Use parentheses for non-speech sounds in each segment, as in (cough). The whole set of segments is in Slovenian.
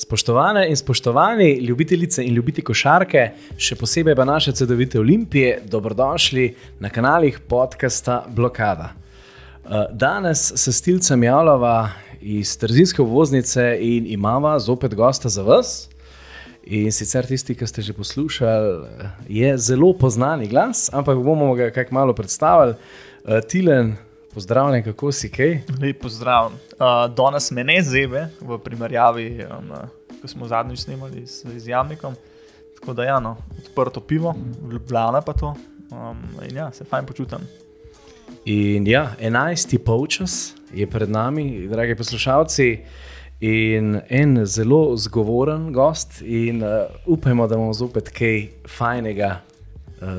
Spoštovane in spoštovani, ljubitelice in ljubitelji košarke, še posebej pa naše CD-vite Olimpije, dobrodošli na kanalih podcasta Blokada. Eh, danes se stilcem javljava iz Trzinske obvoznice in imamo zopet gosta za vas. In sicer tisti, ki ste že poslušali, je zelo poznani glas, ampak bomo ga kaj malo predstavili. Eh, Tilen, pozdravljen, kako si kaj? Lep pozdrav. Uh, danes me ne zebe v primerjavi, um, ko smo zadnjič snemali z, z Jamnikom. Tako da, ja, no, odprto pivo, ljubljena pa to. Um, in ja, se fajn počutim. In ja, enajsti polčas je pred nami, dragi poslušalci, in en zelo zgovoren gost. In uh, upajmo, da bomo zopet kaj fajnega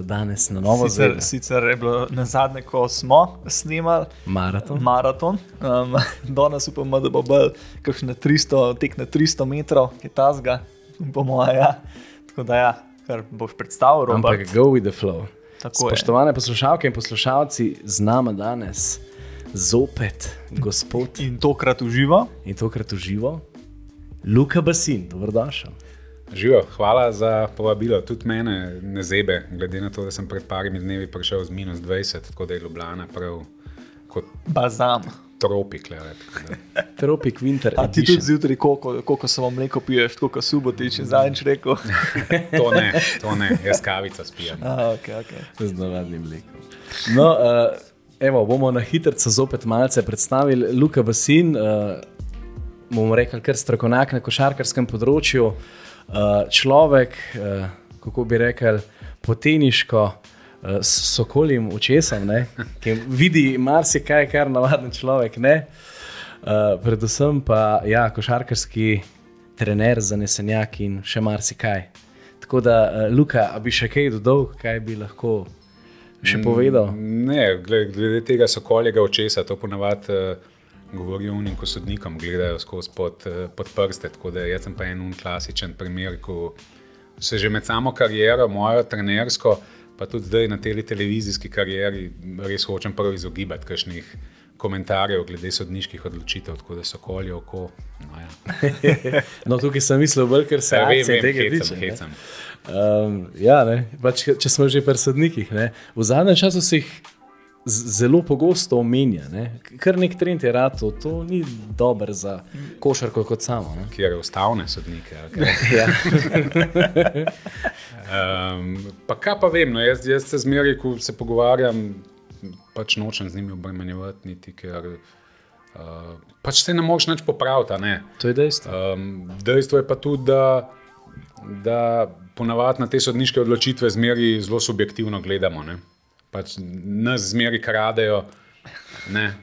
danes na novo Sicer, zvedeli. sicer je bilo na zadnje, ko smo snemali Maraton. maraton. Um, (laughs) danes upamo, da bo bolj kakšne 300, tek na 300 metrov, ki je tazga, po mojem. Ja. Tako da, ja, kar boš predstavil, Ampak Robert. go with the flow. Tako je. Spoštovane poslušalke in poslušalci, z nami danes zopet gospod In tokrat uživa. in tokrat uživo, Luka Basin, dobrodošel. Živijo, hvala za povabilo. Tudi mene ne zebe, glede na to, da sem pred parimi dnevi prišel z minus 20, tako da je Ljubljana prav kot Bazam. tropik. Le, da. (laughs) Tropic Winter. A ti Edition. tudi zjutraj, koliko, koliko se vam mleko piješ, koliko subotič, je zadnjič rekel. (laughs) To ne, to ne, jaz kavico spijem. A, okay, okay. z navadnim mlekom. No, uh, evo, bomo na hitro zopet malce predstavili Luka Basin, uh, bomo rekli, kar strokovnjak na košarkarskem področju, uh, človek, uh, kako bi rekel, poteniško. uh, S sokolim očesom, ne, ki vidi marsikaj, kar navaden človek ne. Uh, predvsem pa ja, košarkarski trener, zanesenjak in še marsikaj. Tako da, uh, Luka, bi še kaj dodal, kaj bi lahko še povedal? Ne, glede, glede tega sokoljega očesa, to ponavadi uh, govorijo unim, ko sodnikom gledajo skozi pod, uh, pod prste. Tako da jaz sem pa en un klasičen primer, ko se že med samo kariero, mojo trenersko, pa tudi zdaj na tej televizijski karieri, res hočem prvo izogibati kakšnih komentarjev glede sodniških odločitev, tako da so kolje oko. No, ja. (laughs) No, tukaj sem mislil, bolj, ker se Ja, vem, vem, tega hecam, tiče. ne. hecam. Um, ja, ne, pač, če smo že pri sodnikih, ne, v zadnjem času se jih zelo pogosto omenja. Ne. Kar nek trend je rad, to ni dobro za košarko kot samo. Ne. Kjer je ustavne sodnike. kaj? (laughs) Ja. Um, pa kaj pa vem, no, jaz, jaz se zmeraj, ko se pogovarjam, pač nočem z njimi obremenjevati, niti ker uh, pač se ne moreš nič popraviti. To je dejstvo. Um, dejstvo je pa tudi, da, da ponavadi na te sodniške odločitve zmeraj zelo subjektivno gledamo. Ne? Pač nas zmeraj kradejo. Ne?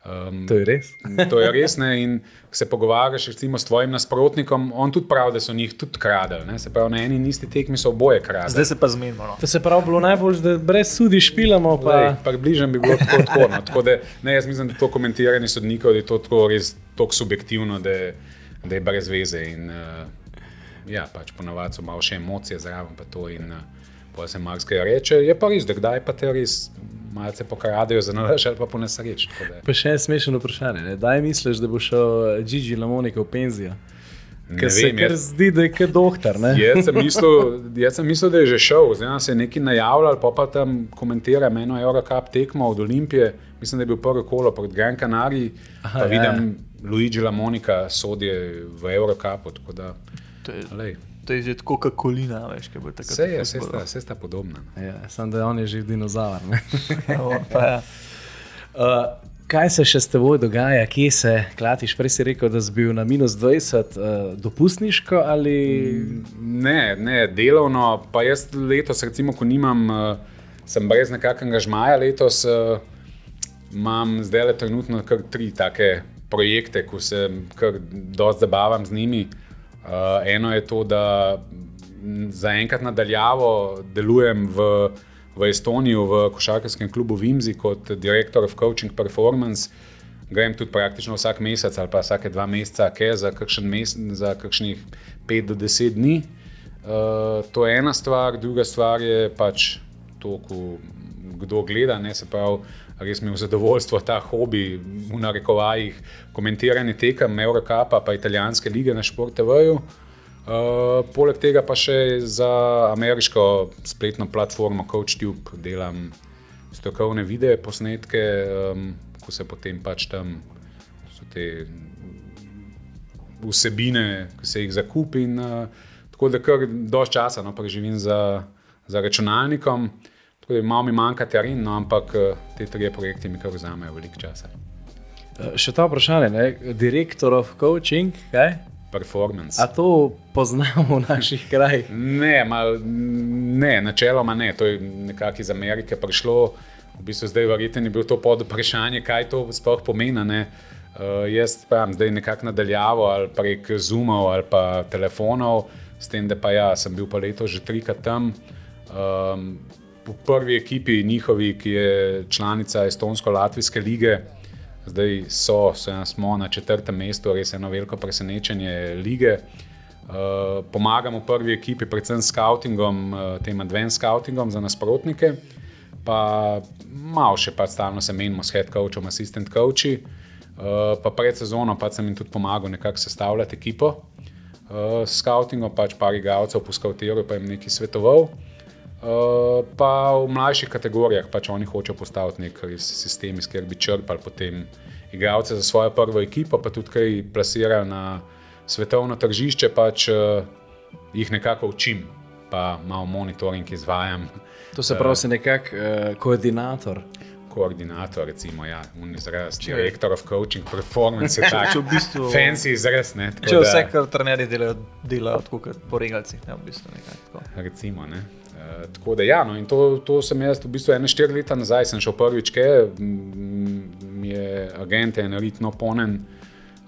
Um, To je res. To je res. Ne? In ko se pogovarjaš recimo, s tvojim nasprotnikom, on tudi pravi, da so njih tudi kradeli. ne. Se pravi, na eni in isti tekmi so oboje kradeli. Zdaj se pa zmenimo. No. To se pravi, bilo najbolj, da brez sudi špilamo. Pa... Pa bližnjem bi bilo tako. tako, no. tako da, ne, jaz mislim, da to komentiranje sodnikov je to tako res tako subjektivno, da, da je brez veze. In, uh, ja, pač ponavadi so malo še emocije zraven, pa to in uh, pa se marsikaj reče. Je pa res, da kdaj pa te res malce pokradejo za nalaž ali pa po nesreč. Pa še en smešen vprašanje. Ne? Daj misliš, da bo šel eh, Gigi Lamonika v penzijo? Ker se kar jaz- zdi, da je kot doktor. ne? Jaz sem, mislil, jaz sem mislil, da je že šel, zdaj se je nekaj najavljal, pa pa tam komentira eno Eurocup tekmo od Olimpije. Mislim, da je bil prvi kolo proti Gran Canariji. Aha, Pa ja, vidim, Luigi Lamonika sodi v Eurocupu. To je, glej, to je že tako kot kolina, veš, kaj bo tako. Vse je, vse sta, vse sta podobna. Ja, Samo da on je že dinozaver. ne. (laughs) Pa, ja. (laughs) Uh, kaj se še s teboj dogaja, kje se klatiš? Prej si rekel, da si bil na minus 20, uh, dopustniško ali. Ne, ne, delovno, pa jaz letos, recimo, ko nimam, uh, sem brez nekakšnega žmaja letos, uh, imam zdaj le trenutno kar tri take projekte, ko se kar dosti zabavam z njimi. Uh, eno je to, da zaenkrat nadaljavo delujem v, v Estoniji, v košarkarskem klubu Vimzi kot direktor of coaching performance. Grem tudi praktično vsak mesec ali pa vsake dva meseca, kaj za, kakšen mes, za kakšnih 5 do 10 dni. Uh, to je ena stvar, druga stvar je pač to, ko kdo gleda. Ne, se pravi, res mi je v zadovoljstvo ta hobi, v narekovajih, komentiranje tekem, Eurocapa, pa italijanske lige na Šport TV-ju. Uh, poleg tega pa še za ameriško spletno platformo CoachTube delam strokovne videe, posnetke, um, ko se potem pač tam so te vsebine, ki se jih zakupi. In, uh, tako da kar dož časa no, preživim za, za računalnikom. Tako da malo mi manjka teren, no, ampak uh, te tri projekte mi kar vzamejo veliko časa. Uh, še ta vprašanje, ne? direktor of coaching, kaj? Performance. A to poznamo v naših krajih? Ne, mal, ne, načeloma ne. To je nekako iz Amerike prišlo. V bistvu zdaj verjetno je bil to pod vprašanje, kaj to sploh pomeni. Uh, jaz pravim, zdaj nekako nadaljavo ali prek Zoomov ali pa telefonov, s tem, da pa ja, sem bil pa leto že trikrat tam. Um, v prvi ekipi njihovi, ki je članica Estonsko-Latvijske lige, zdaj so, so ja, smo na četrtem mestu, res eno veliko presenečenje lige. Uh, pomagamo prvi ekipi, predvsem s scoutingom, uh, tem advanced scoutingom za nasprotnike, pa malo še pa stalno se menimo s head coachom, assistant coachi. Uh, pa pred sezono pa sem jim tudi pomagal nekako sestavljati ekipo. Uh, s scoutingom pač par igralcev poskautiral, pa jim nekaj svetoval. Uh, pa v mlajših kategorijah pač oni hočejo postaviti nek sistem, iz katerega bi črpali potem igralce za svojo prvo ekipo, pa tudi kaj plasirali na svetovno tržišče, pač uh, jih nekako učim, pa malo monitoring izvajam. To se pravi, uh, nekako uh, koordinator koordinator, recimo, ja, izraz, direktor of coaching, performance, (laughs) tako v bistvu, fancy izraz. Ne, če da, vse, kar trenerji delajo, delajo tako kot po regalcih, ne, v bistvu nekaj. Recimo, ne. Uh, tako da, ja, no, in to, to sem jaz, v bistvu, ene štiri leta nazaj, sem šel prvič, ki mi je agent, en ritno ponen.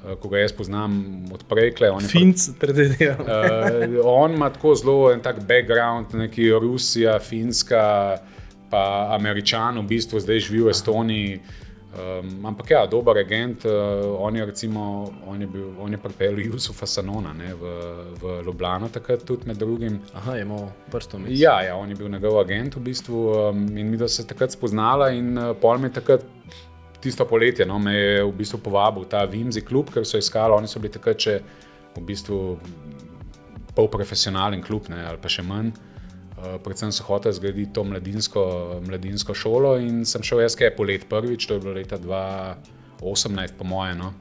Uh, ko ga jaz poznam od prekle. Finc, predvidevam. uh, on ima tako zelo en tak background, neki Rusija, Finska, uh, pa Američan, v bistvu zdaj živi v Estoniji. Um, ampak ja, dober agent, uh, on je recimo, on je, bil, on je pripeljal Jusufa Sanona ne, v, v Ljubljano, takrat tudi med drugim. Aha, je imel prstom. Ja, ja, on je bil njegov agent v bistvu um, in mi da se takrat spoznala in uh, pol me takrat. Tisto poletje no, me je v bistvu povabil ta Vimzi klub, ker so iskali, oni so bili takrat še v bistvu polprofesionalen klub ne, ali pa še manj. Eh, predvsem so hoteli zgraditi to mladinsko, mladinsko šolo in sem šel jaz, kaj polet prvič, to je bilo leta 2018, po mojem. No.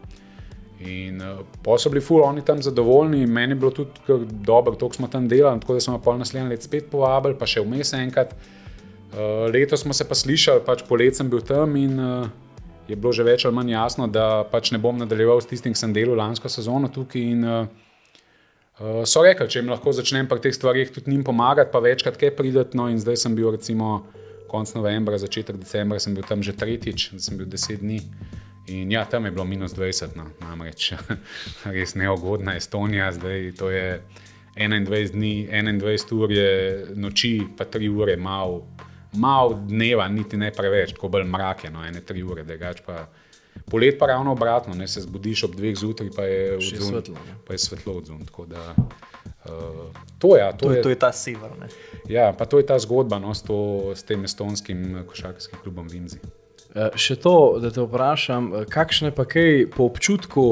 In uh, pa so bili ful, oni tam zadovoljni, meni je bilo tudi dobro, to smo tam delali, tako da smo pa naslednji let spet povabili, pa še vmes enkrat. Uh, letos smo se pa slišali, pač polet sem bil tam in uh, je bilo že več ali manj jasno, da pač ne bom nadaljeval s tistim, ki sem delal lansko sezono tukaj. In, uh, Uh, so rekli, če jim lahko začnem pri teh stvarih tudi njim pomagati, pa večkrat kaj prideti. No, in zdaj sem bil, recimo, konec novembra, začetek decembra, sem bil tam že tretjič, sem bil deset dni. In ja, tam je bilo minus 20, no, namreč (laughs) res neugodna Estonija, zdaj to je 21 dni, 21 ur je noči, pa 3 ure, malo mal dneva, niti ne preveč, tako bolj mrak je, no, ene 3 ure, drugače pa. Polet pa ravno obratno, ne se zbudiš ob dveh zjutraj, pa je odzun, svetlo. Pa je svetlo odzun. Da, uh, to, ja, to, to, je, to je ta sever. Ne? Ja, pa to je ta zgodba no, s, to, s tem estonskim košarkarskim klubom Vimzi. Uh, še to, da te vprašam, kakšna je pa kaj po občutku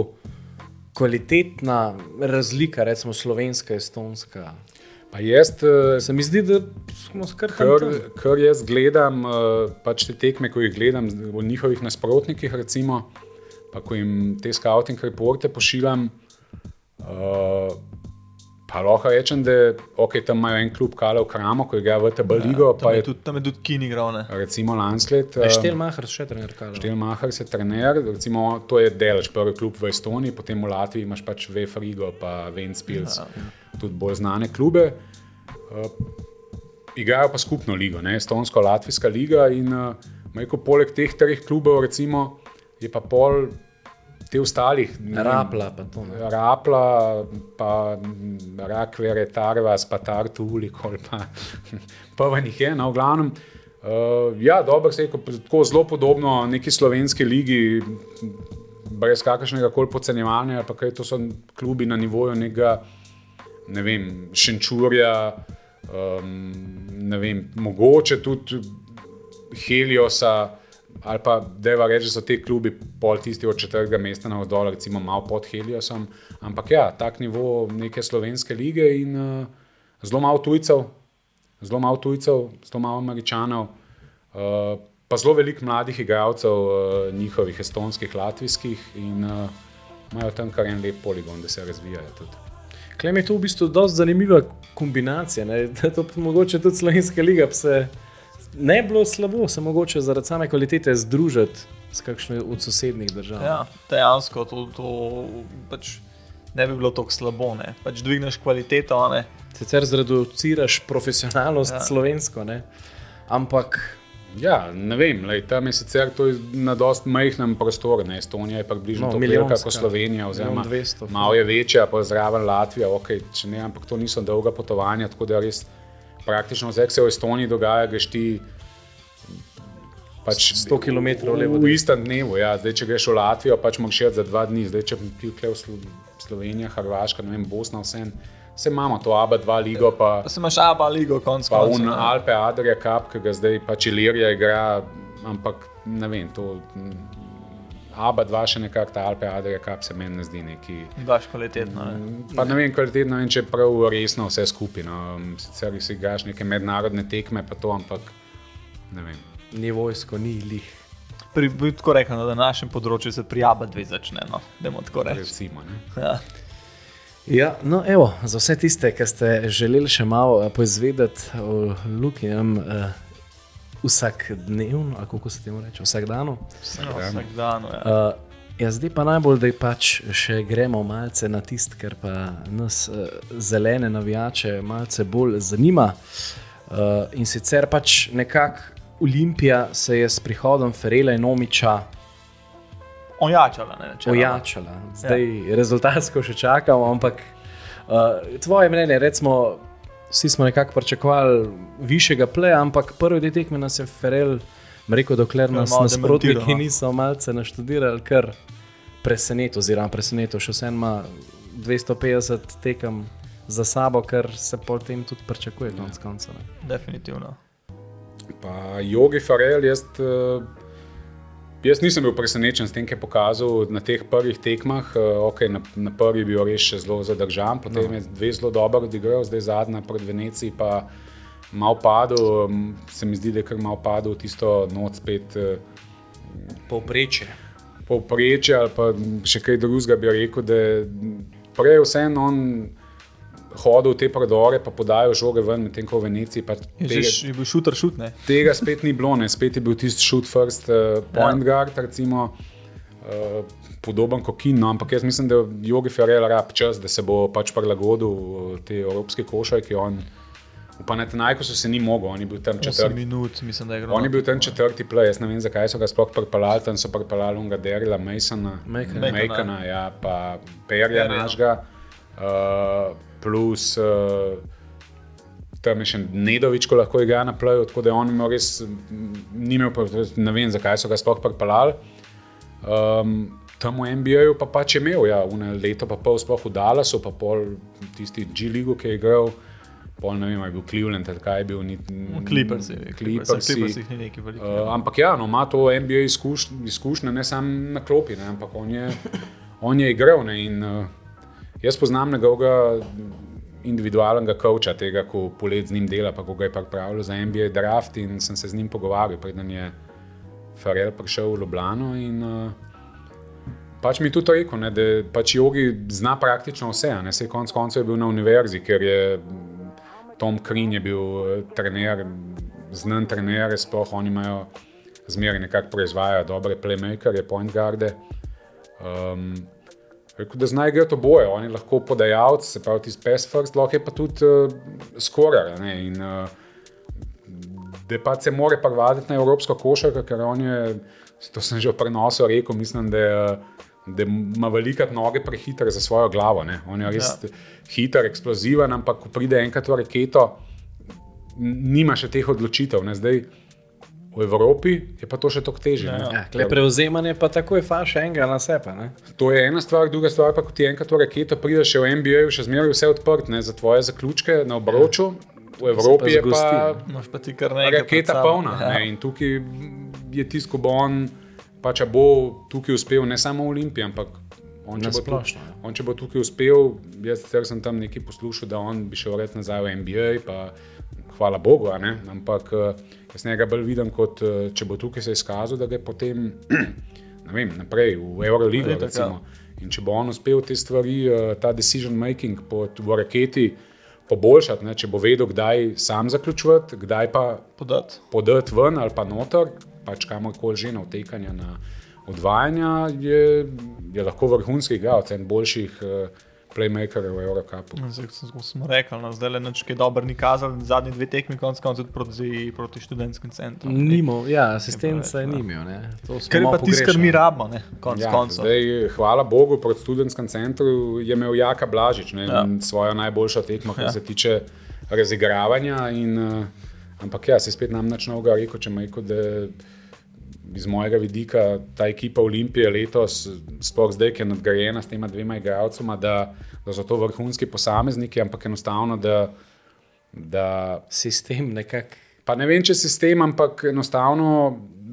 kvalitetna razlika, recimo slovenska, estonska? Pa jaz, eh, se mi zdi, da smo skrhali. Kar, kar jaz gledam, eh, pač te tekme, ko jih gledam v njihovih nasprotnikih, recimo, pa ko jim te scouting reporte pošiljam. Uh, Pa lahko rečem, da okay, tam imajo en klub, Kalo Kramo, ki ga v TB ligo. Ja, tam, je tudi, tam je tudi Kini igral. Recimo Lanslet. Štelmacher še trener Kalo. Štelmacher se trener, recimo to je delež, prvi klub v Estoniji, potem v Latviji imaš pač Vefrigo, pa Ventspils, ja, ja. tudi bolj znane klube. Uh, igrajo pa skupno ligo, ne? Estonsko-Latvijska liga in uh, poleg teh treh klubov recimo, je pa pol te ostalih. Rapla, pa to. Ne. Rapla, pa rakvere, tarvas, pa tartuli, pa (laughs) povanih je, no, v glavnem. Uh, ja, dobro se je, tako zelo podobno neki slovenski ligi, brez kakršnega koli podcenjevanja, pa kaj to so klubi na nivoju nekega, ne vem, šenčurja, um, ne vem, mogoče tudi Heliosa, ali pa deva reči, da so ti klubi pol tisti od četrtega mesta na vzdolj, recimo malo pod Heliosom. Ampak ja, tak nivo neke slovenske lige in uh, zelo malo tujcev, zelo malo tujcev, zelo malo američanov. Uh, Pa zelo veliko mladih igralcev, uh, njihovih estonskih, latvijskih, in uh, imajo tam kar en lep poligon, da se razvijajo. Tudi. Klem je to v bistvu dosti zanimiva kombinacija. Ne? (laughs) To mogoče tudi slovenska liga se ne bilo slabo, se mogoče zaradi same kvalitete združiti s kakšno od sosednjih držav. Ja, dejansko to, to pač ne bi bilo tako slabo. Ne? Pač dvigneš kvaliteto. Ne? Sicer zreduciraš profesionalnost ja. slovensko, ne? ampak. Ja, ne vem, lej, tam je sicer to na dosti majhnem prostoru, ne? Estonija je pa bližje no, milijonka kot Slovenija, oziroma malo je večja, pa zraven Latvija, okay, ne, ampak to niso dolga potovanja, tako da res praktično vse, kar se v Estoniji dogaja, greš ti pač 100 km levo. V istem dnevu, ja. zdaj če greš v Latvijo, pač moraš še za dva dni, zdaj če bi bil tukaj v Sloveniji, Hrvaška, ne vem, Bosna, vse. Vse imamo to ABA 2 ligo. Pa, pa se imaš ABA ligo, konc koncev. Pa un Alpe Adria Cup, ki ga zdaj pač Ilirija igra, ampak ne vem, to ABA 2 še nekako, ta Alpe Adria Cup se meni ne zdi neki. Baš kvalitetno. Ne? Pa ne vem, kvalitetno in če prav resno vse skupaj. No. Sicer si igraš neke mednarodne tekme, pa to, ampak ne vem. Ni vojsko, ni lih. Pri, bi tako rekel, no, da na našem področju se prijava dve začne. No. Recimo, ja. Ja, no, evo, za vse tiste, ki ste želeli še malo uh, poizvedeti o Luki, um, vsak dnev, kako se temu reče, vsak dan. Vsak dan. Ja. Uh, ja, zdaj pa najbolj, da pač še gremo malce na tist, ker pa nas uh, zelene navijače malce bolj zanima. Uh, in sicer pač nekako Olimpija se je s prihodom Ferela in Omiča ojačala. ojačala. Zdaj, ja. rezultatsko še čakamo, ampak uh, tvoje mnenje, recimo, vsi smo nekako pričakovali višjega pleja, ampak prvi del tekme nas je Ferel rekel, dokler nas nasprotniki no. niso malce naštudirali, kar preseneča, oziroma preseneča, še vsem ima 250 tekem za sabo, kar se potem tudi pričakuje, konc ja. koncev. Definitivno. Pa Jogi Farel, jaz. Uh, Jaz nisem bil presenečen s tem, kar je pokazal na teh prvih tekmah. Eh, okay, na, na prvi bil res še zelo zadržan, potem no. je dve zelo dobro odigral, zdaj zadnja pred Venecijo pa malo padel. Se mi zdi, da je kar malo padel tisto noč spet. Uh, Povprečje. Povprečje ali pa še kaj drugega bi rekel, da prej vseeno on hodil v te predore, pa podajal žoge ven, medtem ko v Veneciji. Je, je bil šuter, šut, ne? Tega spet ni bilo, ne? spet je bil tisti šut, first uh, point ja. guard, recimo, uh, podoben kot Kino. Ampak jaz mislim, da je Jogi Ferrell rab čas, da se bo pač prilagodil uh, te evropske košarke. Pa na Tenajku so se ni mogli, on je bil tam četrti. Minut, mislim, da je on je bil tam četrti play, jaz ne vem, zakaj so ga sploh pripeljali, tam so pripeljali Lunga Derila, Masona, Mekana, ja, pa Perja našega. Uh, plus uh, tam je še Nedovič, ko lahko igra na plaju, tako da on ima res, ni imel, ne vem, zakaj so ga sploh pripeljali. Um, tam v NBA-ju pa pač je imel, ja, leto pa pol sploh v Dallasu, pa pol tisti G-Ligu, ki je igral. Pol ne vem, je bil Cleveland, kaj je bil. Clippers, Clippers, Clippers ni neki veliki. Uh, ampak ja, no, ima to NBA izkušnje, izkušnje ne samo na klopi, ne, ampak on je, on je igral. Ne, in, uh, Jaz poznam njegovega individualnega koča, tega, ko polet z njim dela, pa ko ga je pripravljal za NBA draft in sem se z njim pogovarjal, preden je Farel prišel v Ljubljano. In, uh, pač mi je tudi rekel, ne, da pač jogi zna praktično vse. Ne, se je konec koncev bil na univerzi, ker je Tom Krin je bil eh, trener, znan trener, sploh oni imajo zmeraj nekako proizvajajo dobre playmakerje, point guarde. Um, Rekel, da znajo igrati oboje, oni lahko podajalci, se pravi, ti spes first, lahko je pa tudi uh, skoraj. In uh, da pa se more pa vaditi na evropsko košarko, ker on je, to sem že v prenosu rekel, mislim, da, da ima velike noge prehitre za svojo glavo. Ne? On je res ja. hiter, eksploziven, ampak ko pride enkrat v raketo, nima še teh odločitev. Ne? Zdaj, V Evropi je pa to še tako težje. Ja, ja. Prevzemanje pa tako je faš enega na sebe. To je ena stvar, druga stvar pa, ko ti enkrat v raketo prideš v NBA, še zmeraj vse odprt ne, za tvoje zaključke na obroču. Ja. v Evropi je pa. Imaš pa ti kar nekaj. pred raketa polna. Ja. Ne? In tukaj je tisto, ko bo on, pa če bo tukaj uspel, ne samo v Olimpiji, ampak on, če, bo tukaj, splošno, ja. on, če bo tukaj uspel, jaz sem tam nekaj poslušal, da on bi šel red nazaj v NBA, pa hvala Bogu, ampak eh, jaz njega bolj vidim kot, eh, če bo tukaj se izkazal, da gre potem (clears throat) vem, naprej v Euroligo. Itak, ja. recimo. In če bo on uspel te stvari, eh, ta decision making pod v raketi poboljšati, ne, če bo vedel, kdaj sam zaključovati, kdaj pa podati podat ven ali pa noter, pač kamorkoli že na vtekanje na odvajanja, je, je lahko vrhunski igralec, en boljših. Eh, playmakerjev v Eurocupu. Zdaj, kot smo rekli, no, zdaj le nič kaj dobro ni kazal, zadnji dve tekmi, konc koncev proti, proti študentskim centrom. Nimo, ja, asistenca je Ja. nimel. ne. To smo Ker je malo pa tisto, kar mi rabimo, ne, konc Ja, koncev. zdaj, hvala Bogu, proti študentskem centru je imel Jaka Blažič ne, Ja. ja. svojo najboljšo tekmo, kar Ja. ja. se tiče razigravanja. In, uh, ampak ja, se spet nam nič novega rekel, če me rekel, da iz mojega vidika ta ekipa Olimpije letos, sploh zdaj, ki je nadgrajena s tema dvema igralcema, da, da so to vrhunski posamezniki, ampak enostavno, da. da Sistem nekako. Pa ne vem, če sistem, ampak enostavno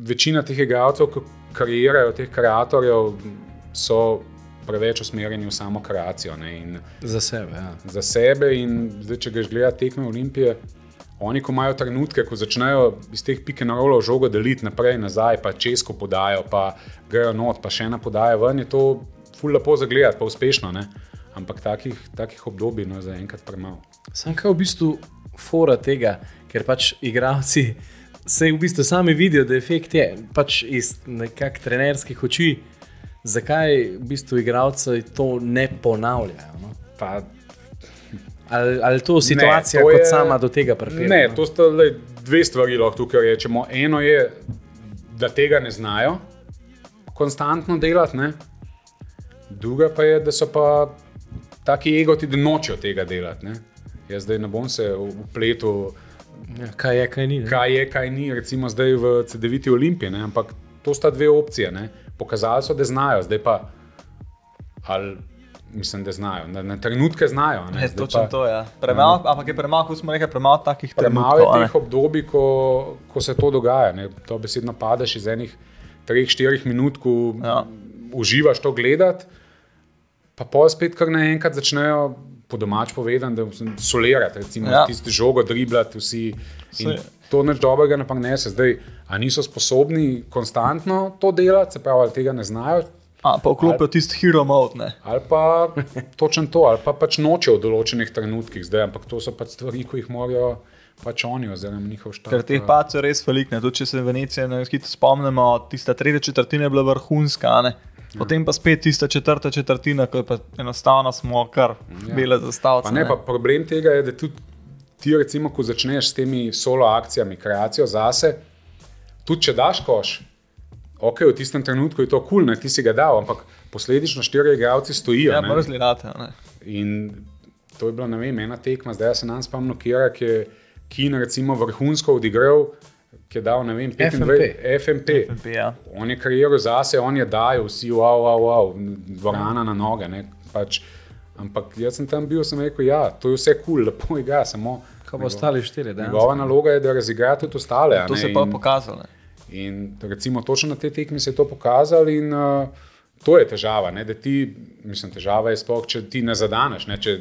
večina teh igralcev, ki kreirajo teh kreatorjev, so preveč usmerjeni v samo kreacijo. Ne, in Za sebe. Ja. za sebe. In zdaj, če greš gledati tekme Olimpije, oni, ko imajo trenutke, ko začnejo iz teh pike na rolo žogo deliti naprej, nazaj, pa česko podajo, pa grejo not, pa še ena podaja ven, je to ful lepo za gledati, pa uspešno. Ne? Ampak takih, takih obdobij no, zaenkrat premalo. Sam kaj v bistvu fora tega, ker pač igravci se v bistvu sami vidijo, da efekt je pač iz nekakšnih trenerskih oči. Zakaj v bistvu igravci to ne ponavljajo? No? Pa, Ali, ali to situacija to kot je- sama do tega pripelje? Ne, to sta le dve stvari, lahko tukaj rečemo. Eno je, da tega ne znajo konstantno delati, ne? druga pa je, da so pa taki egoti, da nočejo tega delati. Ne? Jaz zdaj ne bom se upletel, Ja, kaj je, kaj ni. Ne? kaj je, kaj ni, recimo zdaj v CD-viti Olimpiji, ne? ampak to sta dve opcije. Ne? Pokazali so, da znajo, zdaj pa. Ali, Mislim, da znajo, na, na trenutke znajo. a Ne? Je Zdaj točno pa- to, ja. Premalo, ampak je premalo, kot smo rekli, premalo takih Premalo trenutkov. a je ne. teh obdobij, ko, ko se to dogaja. Ne? To besedno padeš iz enih 3-4 minut, ko Ja. ja. uživaš to gledati, pa pa spet kar naenkrat začnejo. Po domač povedan, da solirati, recimo, Ja. ja. tisti žogo, driblati vsi. To nič dobrega ne prenese. Zdaj, a niso sposobni konstantno to delati, se pravi, ali tega ne znajo, A, pa vklopijo tisti hero mode. Ne. ali pa točno to, ali pa pač nočejo v določenih trenutkih zdaj, ampak to so pač stvari, ki jih morajo pač oni oziroma njihov štab. Ker teh pacov je res veliko. ne. Tudi če se Venecije na hitro spomnimo, tista tretja četrtina je bila vrhunska. a ne. Potem pa spet tista četrta četrtina, ko je pa enostavno smo kar ja. bele zastavce. Pa ne, pa problem tega je, da tudi ti, recimo, ko začneš s temi solo akcijami, kreacijo zase, tudi če daš koš, ok, v tistem trenutku je to kul, cool, ti si ga dal, ampak posledično štiri igralci stojijo. Ja, ne. a ne. In to je bila ne vem, ena tekma, zdaj se nam spomnim, kjer je Kin recimo vrhunsko odigral, ki je dal ne vem, 25 FMP. FMP, ja. On je kariero zase, on je dajal, vsi, wow, wow, wow, dvorana na noge. Ne, pač, ampak jaz sem tam bil, sem rekel, ja, to je vse kul, cool, lepo igra, samo. Ko bo ostali štiri, da Njegova naloga je, da razigra tudi ostale. To ne, se je pa in- pokazalo. In recimo točno na tej tekmi se je to pokazalo, in uh, to je težava. Ne, ti, mislim, težava je sploh, če ti ne zadaneš. Ne, če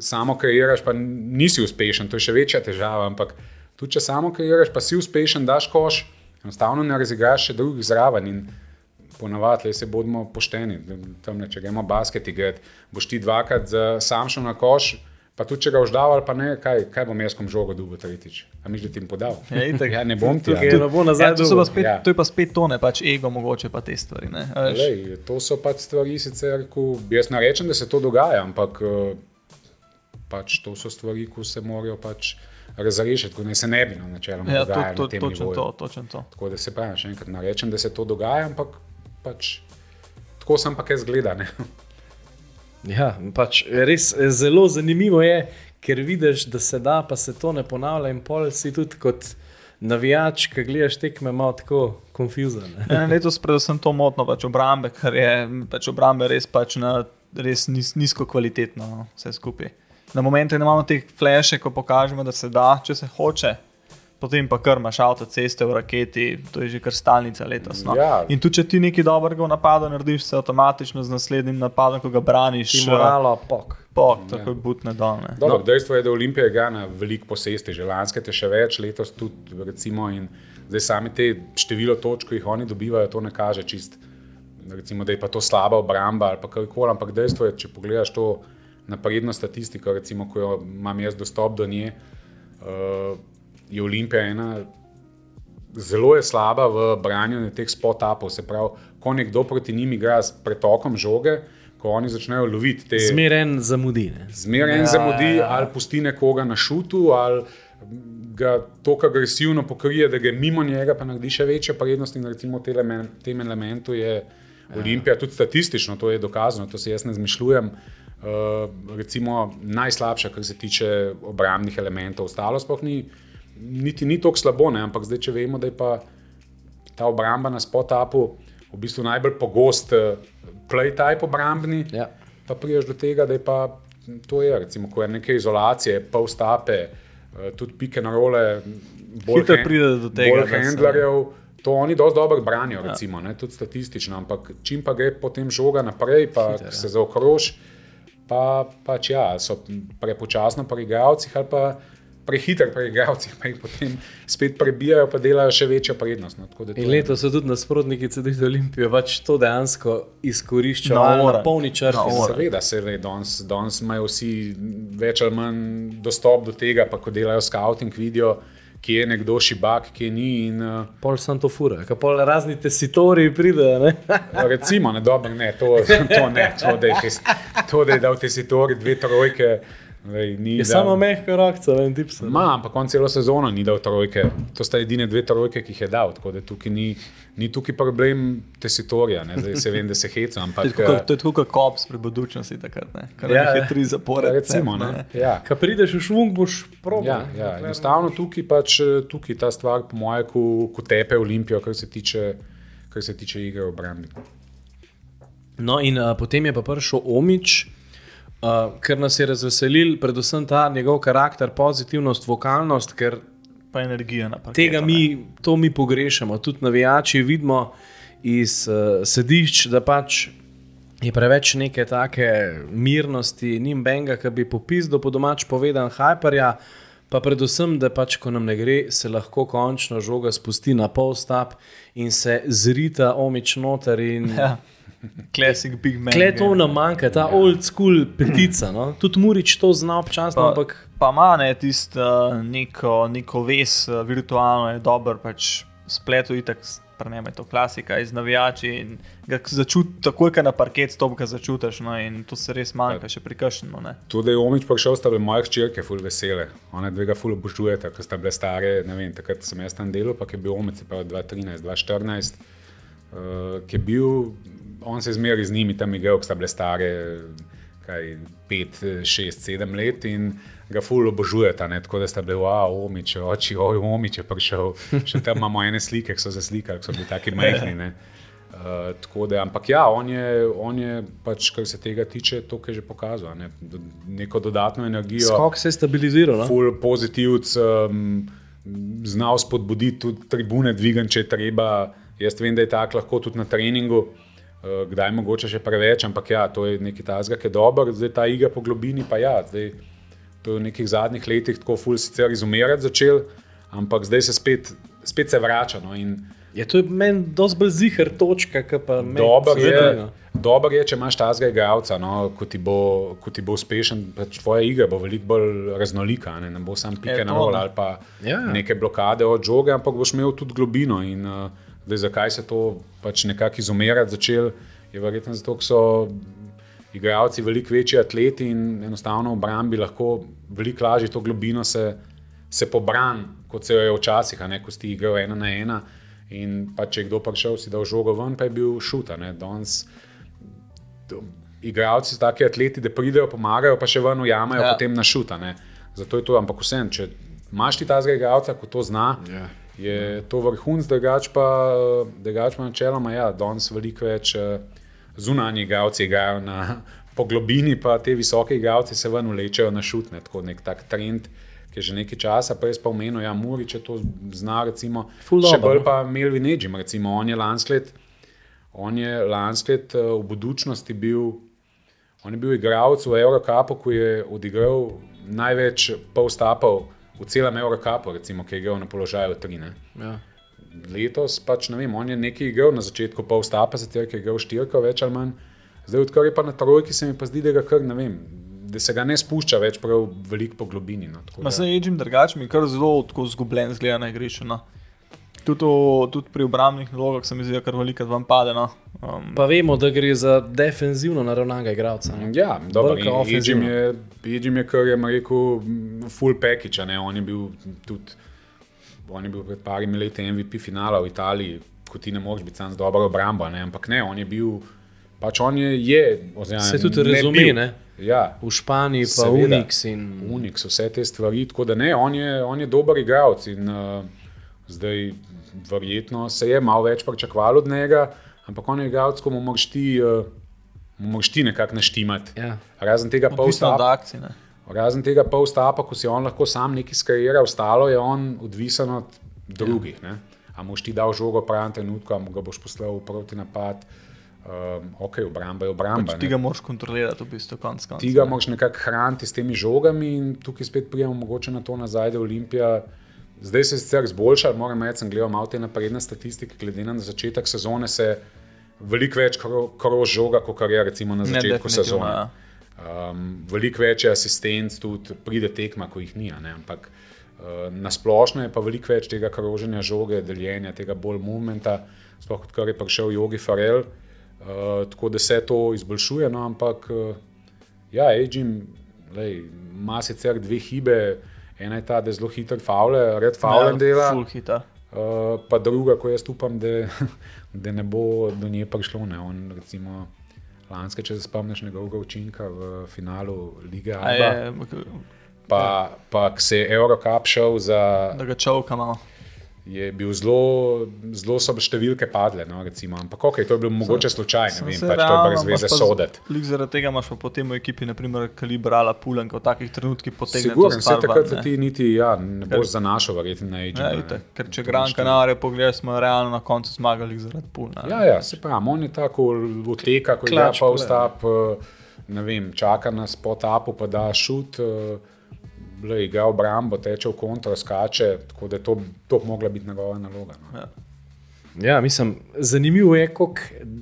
samo kreiraš, pa nisi uspešen, to je še večja težava. Ampak tudi če samo kreiraš, pa si uspešen, daš koš, enostavno ne razigraš še drugih zraven. In ponavadi, le se bodimo pošteni. Tam, ne, če gremo basket igrati, boš ti dvakrat sam šel na koš. Pa tudi, če ga uždal ali pa ne, kaj, kaj bom jaz kom žogo dubo tretjič. A mi že ti jim podal? Ja, itak. ja, ne bom ti. Tukaj ja. ne bo nazaj Ja, to, spet, Ja. to je pa spet to, ne pač ego, mogoče pa te stvari. ne, a veš. Lej, to so pač stvari, sicer, ko, jaz ne rečem, da se to dogaja, ampak eh, pač to so stvari, ki se morajo pač razrešiti, ko ne se ne bi na načeloma Ja, to, dogajalo to, na tem točno nivoju. to, točno to. Tako da se pravi, še enkrat ne rečem, da se to dogaja, ampak pač tako sem pa kaj zgleda. Ne? Ja, pač res eh, zelo zanimivo je, ker vidiš, da se da, pa se to ne ponavlja. In pol si tudi kot navijač, ki gledaš tekme, malo tako konfuzen. Ja, letos predvsem to motno pač obrambe, ker je pač obrambe res, pač na, res nis, nizko kvalitetno no, vse skupaj. Na momente ne imamo teh flashe, ko pokažemo, da se da, če se hoče. Potem pa kar imaš avtoceste v raketi, to je že kar stalnica letos. No. Ja. In tudi, če ti nekaj dobrega v napadu narediš, se avtomatično z naslednjim napadom, ko ga braniš, Ti moralo, pok. pok, tako je butne dolne. Dobro, no. Dejstvo je, da Olimpija igra na veliko posesti, že lanske te še več, letos tudi. Recimo, in zdaj sami te število točk, ki jih oni dobivajo, to ne kaže čist, recimo, da je pa to slaba obramba ali karkoli. Ampak dejstvo je, če pogledaš to napredno statistiko, recimo, ko jo imam jaz dostop do nje, uh, je Olimpija ena. Zelo je slaba v branju teh spot-upov, se pravi, ko nekdo proti njim igra s pretokom žoge, ko oni začnejo loviti te Zmeren zamudi. ne. zmeraj en Ja, zamudi, ja, ja. ali pusti nekoga na šutu, ali ga tako agresivno pokrije, da ga mimo njega pa naredi še večjo prednost. In recimo v tem elemen- tem elementu je Olimpija, tudi statistično, to je dokazano, to se jaz ne zmišljujem. Uh, recimo najslabša, kar se tiče obrambnih elementov, ostalo sploh ni, niti ni tako slabo, ne? ampak zdaj, če vemo, da je pa ta obramba na spotapu v bistvu najbolj pogost eh, play-type obrambni, Ja. pa priješ do tega, da je pa to je, recimo, ko je neke izolacije, pol stape, eh, tudi pike na role, bolj, Hitro pride do tega, bolj handlerjev. To oni dosti dobro branijo, recimo, ne, tudi statistično, ampak čim pa gre potem žoga naprej, pa Hiter, ja. se zaokrož, pa pač ja, so prepočasno pri igralcih ali pa prehiter pri igralcih, pa jih potem spet prebijajo, pa delajo še večjo prednost. No, tako da to In je- letos so tudi nasprotniki CD Olimpije pač to dejansko izkoriščajo Na na, polni črti. Na ure. Seveda, se le, danes, danes imajo vsi več ali manj dostop do tega, pa ko delajo scouting, vidijo, kje je nekdo šibak, kje ni. In, uh, Pol sem to fura, kaj pol razni tesitori pridejo. ne? recimo, ne, dobro, ne, to, (laughs) to ne, to, da je, to, da je dal te sitori dve trojke. Lej, Je dal- samo mehka rokca, en tip sem. Ma, ampak on celo sezono ni dal trojke. To sta edine dve trojke, ki jih je dal. Tako da tukaj ni, ni tukaj problem tesitorja. Ne. Zdaj se vem, da se heca, je ampak tako- eh, To je tako kot kops pri budučnosti, takrat, ne? Kar Ja, ja, ja. je tri zapore. recimo, ne. Ja. Ko prideš v švung, boš probal. Ja, ja, enostavno tukaj pač eh, tukaj ta stvar, po mojem, ko, ko tepe Olimpijo, kar se tiče, kar se tiče igre obrambi. No, in uh, potem je pa prišel Omič, uh, ker nas je razveselil, predvsem ta njegov karakter, pozitivnost, vokalnost, ker Pa energija na parketu. tega mi, to mi pogrešamo. Tudi navijači vidimo iz uh, sedišč, da pač je preveč neke take mirnosti, ni benga, ki bi popisal po domač povedan hyperja. Pa predvsem, da pač, ko nam ne gre, se lahko končno žoga spusti na pol stap in se zrita omič noter. In... Ja. Classic Big Man. Kle to nam manjka, ta old school petica. No? Tudi Murič to zna občasno, Pa, ampak pa ima ne tisto uh, neko, neko ves, uh, virtualno je dober, pač spletu itak, prneme to klasika iz navijači in ga začutiš, takoj, ko na parket stop, ga začutiš, no, in to se res manjka, še prikašeno. Ne. Tudi je Omič prišel, sta bile moje hčerke, ful vesele. One dve ga ful obožujete, ker sta bile stare, ne vem, takrat sem jaz tam delal, pa je bil Omič, pravi 2013, 2014, uh, ki je bil, on se je zmeraj z njimi tam igral, sta bile stare. Kaj, pet, šest, sedem let in ga ful obožujeta. Ne? Tako da sta bili, wow, omič, oči, oj, omič je prišel. (laughs) Še tam imamo ene slike, ki so zaslikali, ki so bili taki majhni. ne. Uh, tako da, ampak ja, on je, on je pač, kar se tega tiče, to, kar je že pokazal. Ne? Neko dodatno energijo, skok se je stabiliziral. No? full pozitivc, um, znal spodbuditi tudi tribune, dvigan, če je treba. Jaz vem, da je tako lahko tudi na treningu, kdaj mogoče še preveč, ampak ja, to je nekaj tazga, ki je dober, zdaj ta igra po globini pa ja. Zdaj, to je v nekih zadnjih letih tako ful sicer izumirati začel, ampak zdaj se spet, spet se vrača. No, in, Je to meni dosti bolj zihar točka, ki pa meni Dober je, seveda, no. dober je, če imaš tazga igralca, no, ko, ti bo, ko ti bo uspešen, pač tvoja igra bo veliko bolj raznolika, ne, ne bo sam pike Je na rol ne. ali pa Ja, ja. neke blokade od žoge, ampak boš imel tudi globino. In, uh, zdaj, zakaj se to pač nekako izumirati začel, je verjetno zato, ker so igralci veliko večji atleti in enostavno v obrambi lahko veliko lažje to globino se, se pobran, kot se jo je včasih, ne ko si igral ena na ena. In pa če je kdo prišel, si dal žogo ven, pa je bil šuta. ne. Danes Igralci so taki atleti, da pridejo, pomagajo, pa še ven ujamajo, ja. Ja. potem na šuta. Ne. Zato je to, ampak vsem, če imaš ti ta zgolj igralca, ko to zna, Ja. Je to vrhunc, drugač pa, drugač pa načeloma, ja, danes veliko več eh, zunanji igralci igrajo na po globini pa te visoke igralce se ven vlečejo na šutne, tako nek tak trend. ki je Že nekaj časa, pa jaz pa omenil, da ja, če to zna, recimo, Ful še bolj no. pa Melvin Edgem, recimo, on je lansklet, on je lansklet eh, v budučnosti bil, on je bil igralec v Eurocupu, ko je odigral največ polstapov v celem Eurocupu, recimo, ki je igral na položaju 3. Ne. Ja. Letos pač ne vem, on je nekaj igral na začetku polstapa, zato je igral štirko, več ali manj. Zdaj, odkar je pa na trojki, se mi pa zdi, da ga kar ne vem. Da se ga ne spušča več prav veliko po globini. No, Ma se ječem drugače, mi je kar zelo tako zgubljen zgleda na igrišču. No. Tudi, v- tudi pri obrambnih nalogah se mi zdi, kar veliko vam pade. No. Um, Pa vemo, da gre za defenzivno naravnanega igralca. Ja, dobro. Ofenzivno. je, Edžim je, kar je rekel, full package. a Ne? On je bil tudi, on je bil pred parimi leti MVP finala v Italiji, ko ti ne moreš biti sam z dobro obrambo, ne? ampak ne, on je bil, pač on je, je oziroma, Se tudi ne razume, bil. ne? Ja, V Španiji pa Seveda. Unix in Unix, vse te stvari. Tako da ne, on je, on je dober igralec in uh, zdaj verjetno se je malo več pričakovalo od njega, ampak on je igralec, ko mu moraš ti, uh, mu moraš ti nekako naštimati. Ja. Razen tega Odvisno od polstapa, akcije. ne. razen tega polstapa, ko si on lahko sam nekaj skariral, ostalo je on odvisen od drugih. Ja. A moš ti dal žogo v pravem trenutku, a mu ga boš poslal v proti napad. Um, ok, obramba je obramba. Pač ti ne. ga moraš kontrolirati, v bistvu, konc koncev. Ti ga moraš nekako hraniti s temi žogami, in tukaj spet prijemo mogoče na to nazaj, da je Olimpija. Zdaj se je sicer izboljšala, moram reči, sem gledal malo te napredne statistike, glede na začetek sezone se veliko več kro- krož žoga, kot kar je recimo na Ne, začetku definitivno, sezone. ja. Um, veliko več je asistenc, tudi pride tekma, ko jih ni. ne, Ampak uh, na splošno je pa veliko več tega kroženja žoge, deljenja, tega bolj momenta, sploh odkar je prišel Jogi Farel. Uh, tako da se to izboljšuje, no, ampak uh, ja, Edžim ima sicer dve hibe, ena je ta, da je zelo hiter faule, red faulen ja, dela. Uh, pa druga, ko jaz upam, da, (laughs) da ne bo do nje prišlo. Ne. On, recimo, lanske, če se spomniš njegovega učinka v finalu lige Alba, je, pa, pa ko se je Eurocup šel za. da ga čovka malo. Je bil zelo, zelo so številke padle, no, recimo. ampak ok, to je bilo mogoče slučajno, ne vem, pač to je brez veze soditi. Zaradi tega imaš pa potem v ekipi, naprimer, kalibrala pulen, ko v takih trenutkih potegne. to Sigurno, stvar takrat se ne. ti niti ja, ne boš zanašal, verjetno na Ja, Edžima. itak, ker če Gran Canaria pogledaš, smo realno na koncu zmagali zaradi pulna. Ja, ja, se pravi, on je tako uteka, ko Klač pa vstap, ne vem, čaka nas po tapu, pa da šut, eh, le igra obrambo, teče v kontro, skače, tako da je to, to mogla biti njegova naloga. No. Ja. Ja, mislim, zanimivo je, kako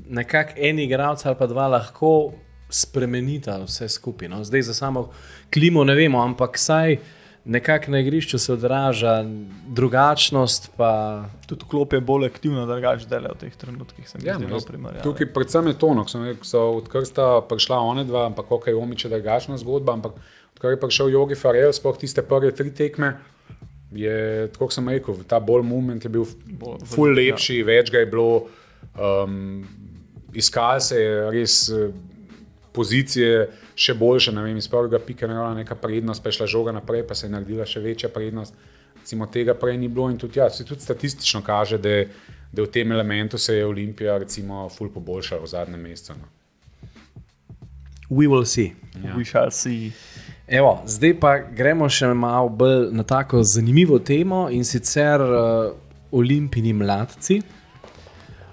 nekako en igralec ali pa dva lahko spremenita vse skupaj. No. Zdaj za samo klimo ne vemo, ampak saj nekako na igrišču se odraža drugačnost. Pa... Tudi klop je bolj aktivno, da ga dela v teh trenutkih. Ja, no, primerjava. Tukaj predvsem je to, no, odkar sta prišla one dva, ampak ok, Omič je drugačna zgodba, ampak odkar je prišel Jogi Farel, sploh tiste prve tri tekme, je, tako sem rekel, ta bolj moment je bil Bolj- ful bolj- lepši, ja. več ga je bilo, um, iskal se je res eh, pozicije še boljše, ne vem, iz prvega pika je naredila neka prednost, pa je šla žoga naprej, pa se je naredila še večja prednost. Recimo tega prej ni bilo in tudi, ja, se tudi statistično kaže, da, je- da v tem elementu se je Olimpija recimo ful poboljšala v zadnjem mesecu. No. We will see. Ja. We shall see. Evo, zdaj pa gremo še malo bolj na tako zanimivo temo in sicer uh, olimpijski mladci.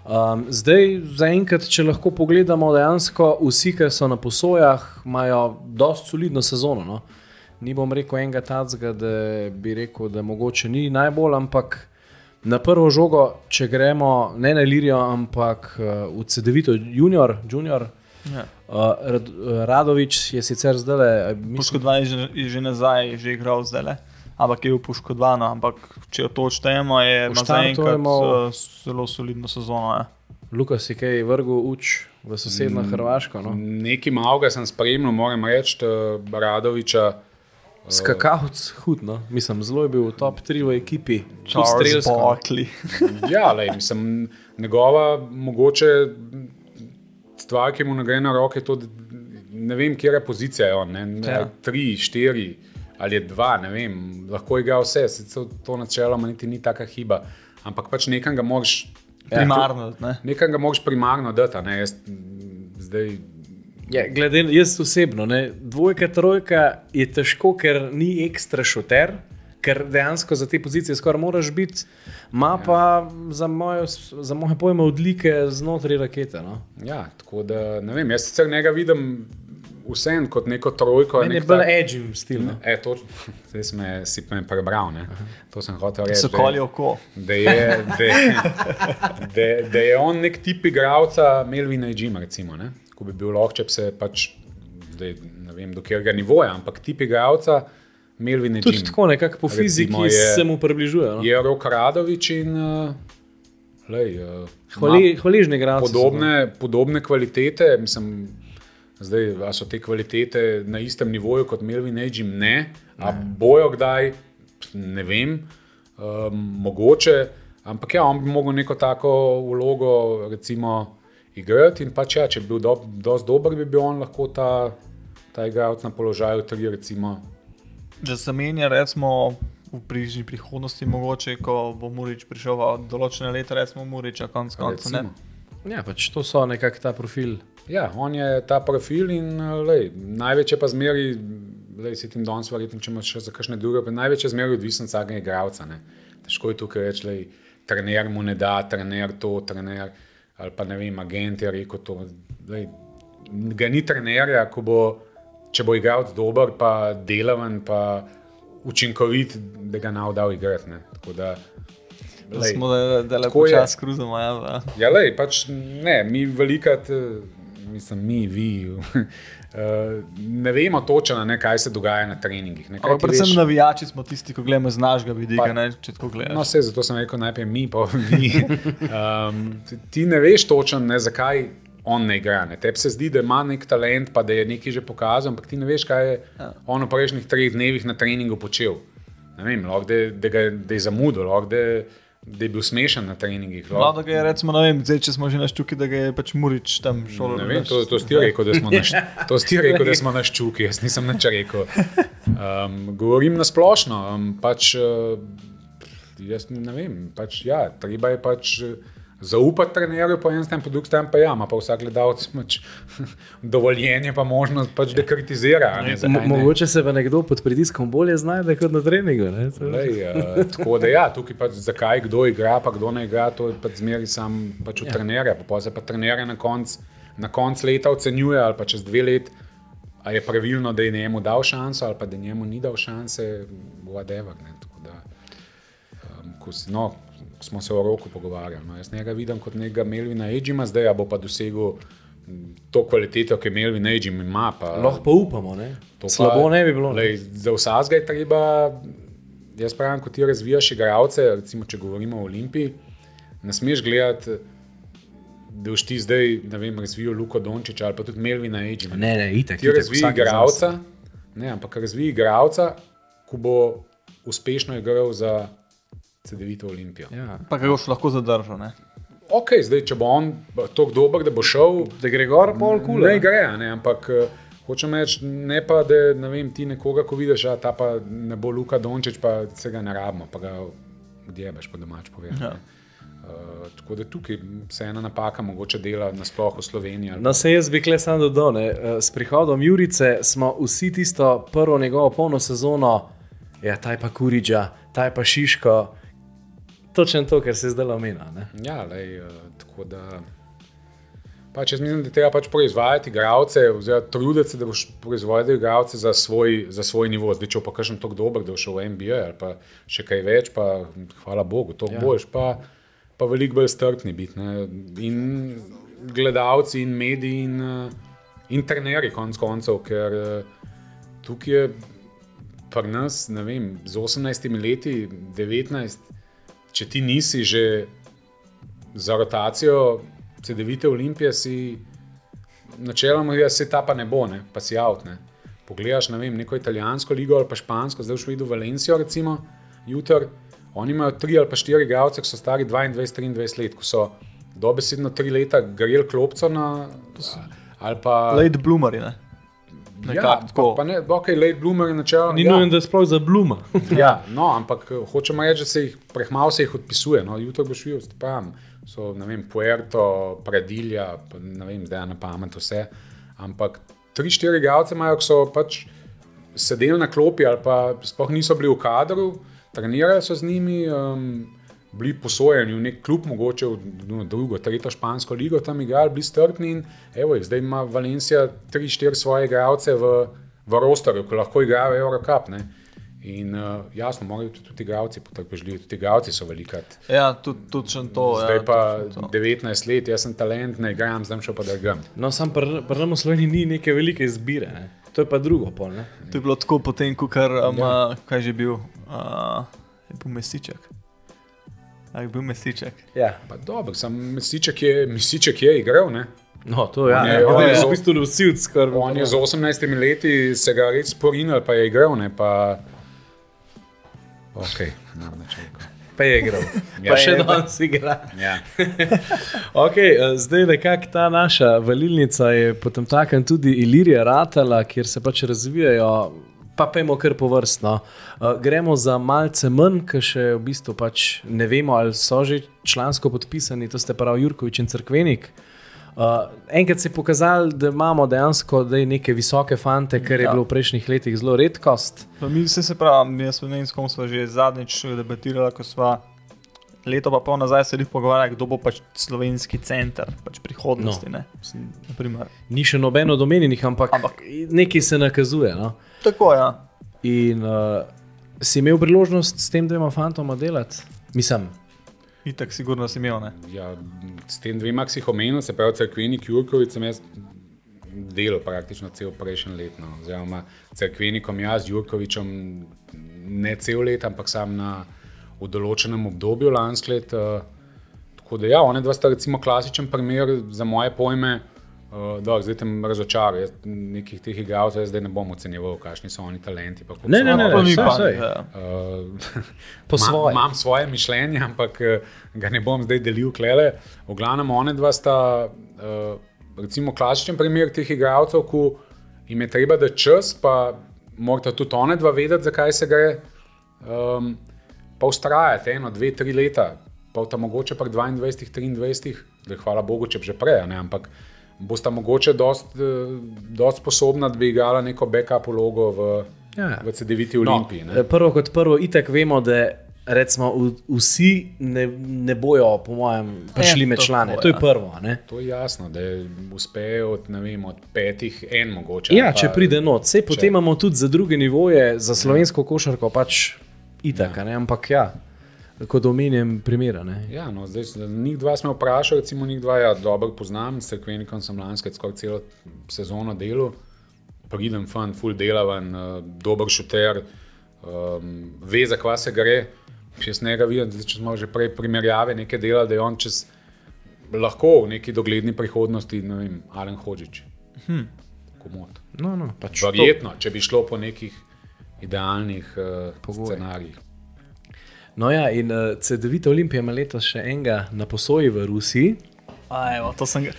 Um, zdaj, zaenkrat, če lahko pogledamo, dejansko vsi, ki so na posojah, imajo dosti solidno sezono. No? Ni bom rekel enega tacga, da bi rekel, da mogoče ni najbolj, ampak na prvo žogo, če gremo ne na Lirijo, ampak uh, v CD-vito junior, junior Ja. uh, uh, Radovič je sicer zdaj, mislim, Poškodovan je že, je že nazaj, je že igral zdaj le. Ampak je bil poškodovan, ampak če to odštejemo, je zaenkrat Štartujemo- uh, zelo solidno sezono. Ja. Lukas je kaj vrgel uč v sosednjo mm. Hrvaško. No? Nekaj malega sem spremljal, moram reči, Radoviča. Skakavc, hud, no? mislim, zelo je bil v top 3 v ekipi, Charles strelsko. Barkley. Ja, lej, mislim, njegova mogoče stvar, ki mu ne gre na roke, to, ne vem, kje je pozicija. Je on, ne, Ja. ja. Tri, štiri ali dva, ne vem, lahko igra vse, sicer to načeloma niti ni taka hiba, ampak pač nekam ga moraš. Primarno. Ne? Nekaj ga moraš primarno dati. Jaz, zdaj, Ja, glede, jaz osebno, ne, dvojka, trojka je težko, ker ni ekstra šoter, ker dejansko za te pozicije skoraj moraš biti, ima pa za moje, za moje pojme odlike znotraj rakete. No. Ja, tako da ne vem, jaz sicer njega vidim vsem kot neko trojko. Meni je nek bolj edging stil. No. E, to, zdaj sem si me prebral, ne. to sem hotel reči. So da- koli oko. da je, da, je- da, da je on nek tip igralca Melvina Jima, recimo, ne? ko bi bil lahko, če bi se pač, zdaj, ne vem do katerega nivoja, ampak tip igralca Melvina Tudi Jima. tako nekako po Recimo fiziki je- se mu približuje. No. Je Rok Radovič in uh, lej, uh, Hvale, hvaležni igralci. podobne, podobne kvalitete. Mislim, zdaj, so te kvalitete na istem nivoju kot Melvin Edgim? Ne. A bojo kdaj, ne vem, um, mogoče. Ampak ja, on bi mogel neko tako vlogo recimo, igrati. In pač ja, če bi bil do, dosti dober, bi bil on lahko ta, ta igralec na položaju tri. Recimo. Da se menja, recimo, v bližnji prihodnosti, mogoče, ko bo Murič prišel v določene leta, recimo Muriča, konc konca. ne. Ja, pač to so nekako ta profil. Ja, on je ta profil in lej, največje pa zmeri, lej, si tim danes verjetno, če imaš še za kakšne druge, pa največje zmeri odvisen od vsakega igralca. ne. Težko je tukaj reči, lej, trener mu ne da, trener to, trener ali pa ne vem, agent je rekel to. Lej, ga ni trenerja, ko bo, če bo igralec dober, pa delaven, pa učinkovit, da ga bo dal igrati. da, lej, smo da, da je. čas kruzamo. Ja, Ja, lej, pač ne, mi velikrat, eh, mislim, mi, vi, (laughs) eh, ne vemo točno, ne, kaj se dogaja na treningih. Ne, kaj predvsem veš- navijači smo tisti, ki gledamo z našega vidika, Pa- ne. No, vse, zato sem rekel najprej mi, pa (laughs) vi. (laughs) Um, ti ne veš točno, ne, zakaj on ne igra. Ne. Tebi se zdi, da ima nek talent, pa da je nekaj že pokazal, ampak ti ne veš, kaj je on v prejšnjih treh dnevih na treningu počel. Ne vem, lahko da, da, ga- da je zamudil, lahko da, da je bil smešen na treningih. Lahko- da ga je, recimo, ne vem, zdaj, če smo že na ščuki, da ga je pač Murič tam šolo. Ne vem, to, to si ti rekel, da smo na, (laughs) to si ti rekel, da smo na ščuki, jaz nisem nič rekel. Um, govorim na splošno. Um, pač, uh, jaz ne vem, pač, ja, treba je pač uh, zaupati trenerju, po enem strani, po drugi strani pa ja, ima pa vsak gledalec pač, (laughs) dovoljenje, pa možnost, pač, da kritizira. a ne, ne. mogoče se pa nekdo pod pritiskom bolje znajde kot na treningu. Lej, uh, tako da ja, tukaj pač zakaj kdo igra, pa kdo ne igra, to je pač zmeri sam pač od ja. trenerja. Pa pol se pa trenerja na koncu konc leta ocenjuje, ali pa čez dve leti, ali je pravilno, da je njemu dal šanso, ali pa da njemu ni dal šanse, whatever. Ne, tako da, um, ko si, no, smo se o roku pogovarjali. No, jaz njega vidim kot nekega Melvina Edžima, zdaj a bo pa dosegel to kvaliteto, ki je Melvin Edžim ima. Pa, Lahko pa upamo. Ne? To pa- Slabo ne bi bilo. ne. Lej, za vsakega je treba, jaz pravim, ko ti razvijaš igralce, recimo, če govorimo o Olimpiji, ne smeš gledati, da boš ti zdaj, ne vem, razvijal Luko Dončiča ali pa tudi Melvina Edžima. Ne, ne, itak. Ti razvij igralca, ne, ampak razvij igralca, ko bo uspešno igral za CD-vito Olimpijo. Ja. Pa ga boš lahko zadržal. Ne? Ok, zdaj, če bo on tako dober, da bo šel, Da gre gor, pol kul. Ne gre, a ne, ampak eh, hočem reči, ne pa, da ne vem, ti nekoga, ko vidiš, da ta pa ne bo Luka Dončić, pa se ga ne rabimo, pa ga odjebeš, po domač povedano. Ja. Uh, tako da tukaj se ena napaka mogoče dela nasploh v Sloveniji. ali No, se jaz bi kle sam dodal. ne, eh, S prihodom Jurice smo vsi tisto prvo njegovo polno sezono, ja, taj pa Kuriđa, taj pa Šiško. Točno to, kar se zdaj omenja. Ja, lej, uh, tako da. Pač jaz mislim, da je treba pač proizvajati igralce, oziroma truditi se, da boš proizvodil igralce za svoj, za svoj nivo. Zdaj, če pa kakšen tako dober, da bo šel v NBA ali pa še kaj več, pa hvala Bogu, to ja. boš, pa, pa veliko bolj strpni biti. Ne. In gledalci, in mediji, in, uh, in trenerji, konc koncev, ker uh, tukaj je pri nas, ne vem, z 18 leti, 19, če ti nisi že za rotacijo CD-vite Olimpije, si načeloma, da se ta pa ne bo, ne, pa si avt. Ne. Pogledaš, ne vem, neko italijansko ligo ali pa špansko, zdaj šel v Valencijo, recimo, jutr. Oni imajo tri ali pa štiri igralce, ki so stari 22-23 let, ko so dobesedno tri leta greli klopco na. Ali pa. Late bloomer. Ne? Ja, nekako tako. pa, pa ne, ok, late bloomer je načeloma. Ni ja. nujno, da je sploh za bluma. (laughs) Ja, no, ampak eh, hočemo reči, da se jih prehmal se jih odpisuje. No, jutro boš videl, da so ne vem, Puerto, Predilja, ne vem, zdaj na pamet vse. Ampak tri, štiri igralce imajo, ki so pač sedeli na klopi ali pa sploh niso bili v kadru, trenirali so z njimi. Um, Bili posojeni v nek klub, mogoče v no, drugo, tretjo špansko ligo, tam igrali, bili strpni. In, evo, zdaj ima Valencija tri, štiri svoje igralce v, v rosterju, ki lahko igrajo Eurocup. Ne? In uh, jasno, morajo tudi, tudi igralci potrpežljivi, tudi igralci so velikrat. Ja, tudi tud to. Zdaj ja, pa to. 19 let, jaz sem talent, ne igram, zdaj šel pa da igram. No, sam pri pri nas v Sloveniji ni neke velike izbire, ne? to je pa drugo. Pol, ne? To je bilo tako potem, ko kar, um, ja. kaj je že bil, uh, je bil mesiček. Ali je bil mesiček? ja. Pa dobro, sem Misiček je, Misiček je igral, ne? No, to ja, On je- je, on on je je zelo- v bistvu nosilc skrbi. On je z 18 leti se ga res porinil, pa je igral, ne pa. Ok, ne bom več rekel. Pa je igral. Ja. pa še je- danes igra. Ja. (laughs) Okay, eh, zdaj nekako ta naša valilnica je potem takem tudi Ilirija Ratala, kjer se pač razvijajo. Pa pojmo kar povrstno. Uh, gremo za malce manj, ki še v bistvu pač ne vemo, ali so že člansko podpisani, to ste pravi Jurkovič in Crkvenik. Uh, enkrat se je pokazalo, da imamo dejansko da neke visoke fante, kar je Ja. bilo v prejšnjih letih zelo redkost. Pa mi se, se pravi, jaz ne vem, s kom smo že zadnjič debatirali, ko smo leto pa pol nazaj se jih pogovarjali, kdo bo pač slovenski center pač prihodnosti. No. No. Naprimer. Ni še nobeno domenjenih, ampak, Ampak- ampak nekaj se nakazuje. No? Tako ja. In uh, si imel priložnost s tem dvema fantoma delati? Mislim, Itak, sigurno si imel. Ne? Ja, s tem dvema, ki si jih omenil, se pravi Cerkvenik Jurkovic, sem jaz delal praktično cel prejšnji let. No. Oziroma, Cerkvenikom jaz, Jurkovičem ne cel let, ampak sam na, v določenem obdobju lansko let. Uh, tako da, ja, one dva sta recimo klasičen primer za moje pojme. Uh, da, zdaj te razočaram, jaz nekih teh igralcev zdaj ne bom ocenjeval, kakšni so oni talenti. pa Ne, ne, ne, pa. saj. Ja. Uh, (laughs) Po Ma- svoje. Imam svoje mišljenje, ampak eh, ga ne bom zdaj delil klele. V glavnem, one dva sta, uh, recimo, klasičen primer teh igralcev, ko jim je treba dati čas, pa morata tudi one dva vedeti, zakaj se gre. Um, pa ustrajati eno, dve, tri leta, pa ta mogoče pa 22, 23, da hvala Bogu, če že prej, a ne, ampak bosta mogoče dost, eh, dost sposobna, da bi igrala neko backup vlogo v, Ja. v CD-viti Olimpiji. No, ne. prvo kot prvo, itek vemo, da recimo, v- vsi ne, ne bojo, po mojem, prišli Ja, med to člane. tako, To je ja. prvo. a Ne? To je jasno, da uspejo od, ne vem, od petih, en mogoče. Ja, ali če pa- pride noč, vse potem če- imamo tudi za druge nivoje, za slovensko košarko pač itak, ja. ampak ja, kot omenjem primera. Ne? Ja, no, zdaj, njih dva smo vprašali, recimo njih dva ja, dobro poznam, s Cerkvenikom sem lansko leto skoraj celo sezono delal, pridem fan, full delavan, uh, dober šuter, um, ve za kva se gre. Jaz ne ga vidim, zdaj, če smo že prej primerjave nekaj delali, da je on čez lahko v neki dogledni prihodnosti, ne vem, Alen Hočič. Hm. Komod. No, no, pač Verjetno, če bi šlo po nekih idealnih uh, scenarijih. No, ja, in uh, CD-vita Olimpija ima letos še enega na posoji v Rusiji. A, evo, to sem ga.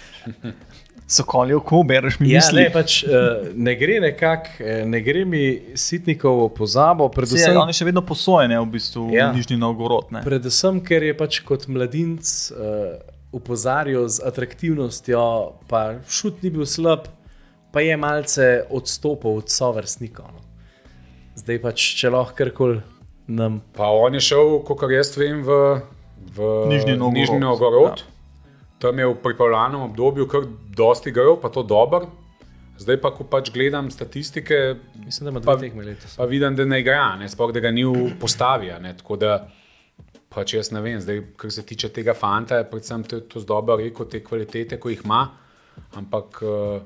Sokolijo, ko bereš mi Ja, misli. ne, pač, uh, ne gre nekako, eh, ne gre mi sitnikovo pozabo, Vse, predvsem, oni še vedno posojene v bistvu Ja. ja. Nižni Novgorod. Ne? predvsem, ker je pač kot mladinec uh, upozarjal z atraktivnostjo, pa šut ni bil slab, pa je malce odstopil od sovrstnikov. No. Zdaj pač, če lahko karkoli nam. Pa on je šel, kot jaz vem, v, v Nižni Novgorod. Nižni Novgorod. Ja. Tam je v pripravljalnem obdobju kar dosti igral, pa to dober. Zdaj pa, ko pač gledam statistike, Mislim, da ima dva tekme letos. pa vidim, da ne igra, ne, sploh da ga ni v postavi. Ne, tako da, pač jaz ne vem, zdaj, kar se tiče tega fanta, je predvsem to, to dobro rekel, te kvalitete, ko jih ima. Ampak uh,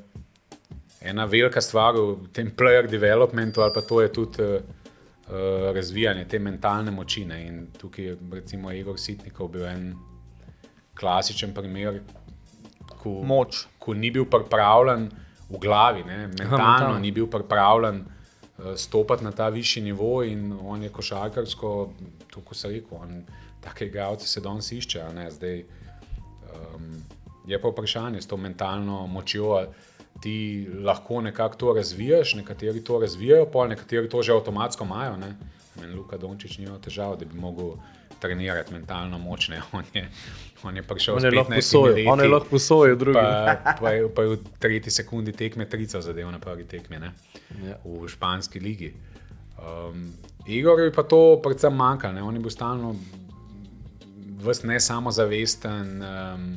ena velika stvar v tem player developmentu, ali pa to je tudi uh, razvijanje te mentalne moči. Ne, in tukaj je recimo Igor Sitnikov bil en klasičen primer, ko, Moč. ko ni bil pripravljen v glavi, ne, mentalno, mentalno. ni bil pripravljen uh, stopiti na ta višji nivo in on je košarkarsko, to ko se reče, take igralce se danes išče. Zdaj, um, je pa vprašanje s to mentalno močjo. ali Ti lahko nekako to razvijaš, nekateri to razvijajo, pol nekateri to že avtomatsko imajo. ne. Meni Luka Dončić nima težav, da bi mogel trenirati mentalno moč. Ne. (laughs) On, je, on je prišel 15 posojil, on je lahko posojil drugim. pa, pa, je, pa je v tretji sekundi tekme trico zadev na prvi tekmi ne, Ja. v španski ligi. Um, Igor je pa to predvsem manjkalo, on je bil stalno vs ne samozavesten, um,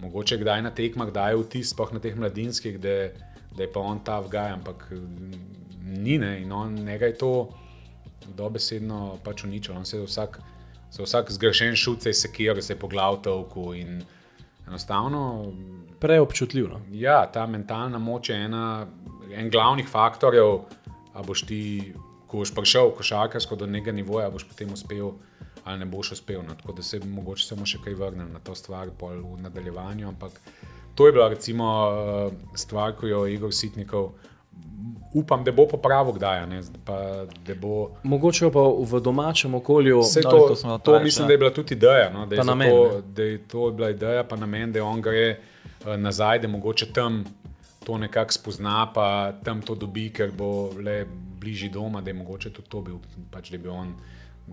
mogoče kdaj na tekmah daje vtis, sploh na teh mladinskih, da, da je pa on ta vgaj, ampak mm, ni ne in on njega je to dobesedno pač uničilo. On se je vsak, je vsak zgrešen šut, se je sekiral, se je poglav tolku in enostavno Preobčutljiv. No? Ja, ta mentalna moč je ena, en glavnih faktorjev, a boš ti, ko boš prišel košarkarsko do nekega nivoja, boš potem uspel ali ne boš uspel. No. Tako da se mogoče samo še kaj vrnem na to stvar pol v nadaljevanju. Ampak to je bila recimo eh, stvar, ko jo je Igor Sitnikov. Upam, da bo popravil kdaj, ne, pa, da bo Mogoče pa v domačem okolju. Vse No, to, to to, to reči, mislim, da je bila tudi ideja. No, da, je namen, to, da je to bila ideja, pa namen, da on gre eh, nazaj, da mogoče tam to nekako spozna, pa tam to dobi, ker bo le bližje doma, da je mogoče tudi to bil, pač, da bi on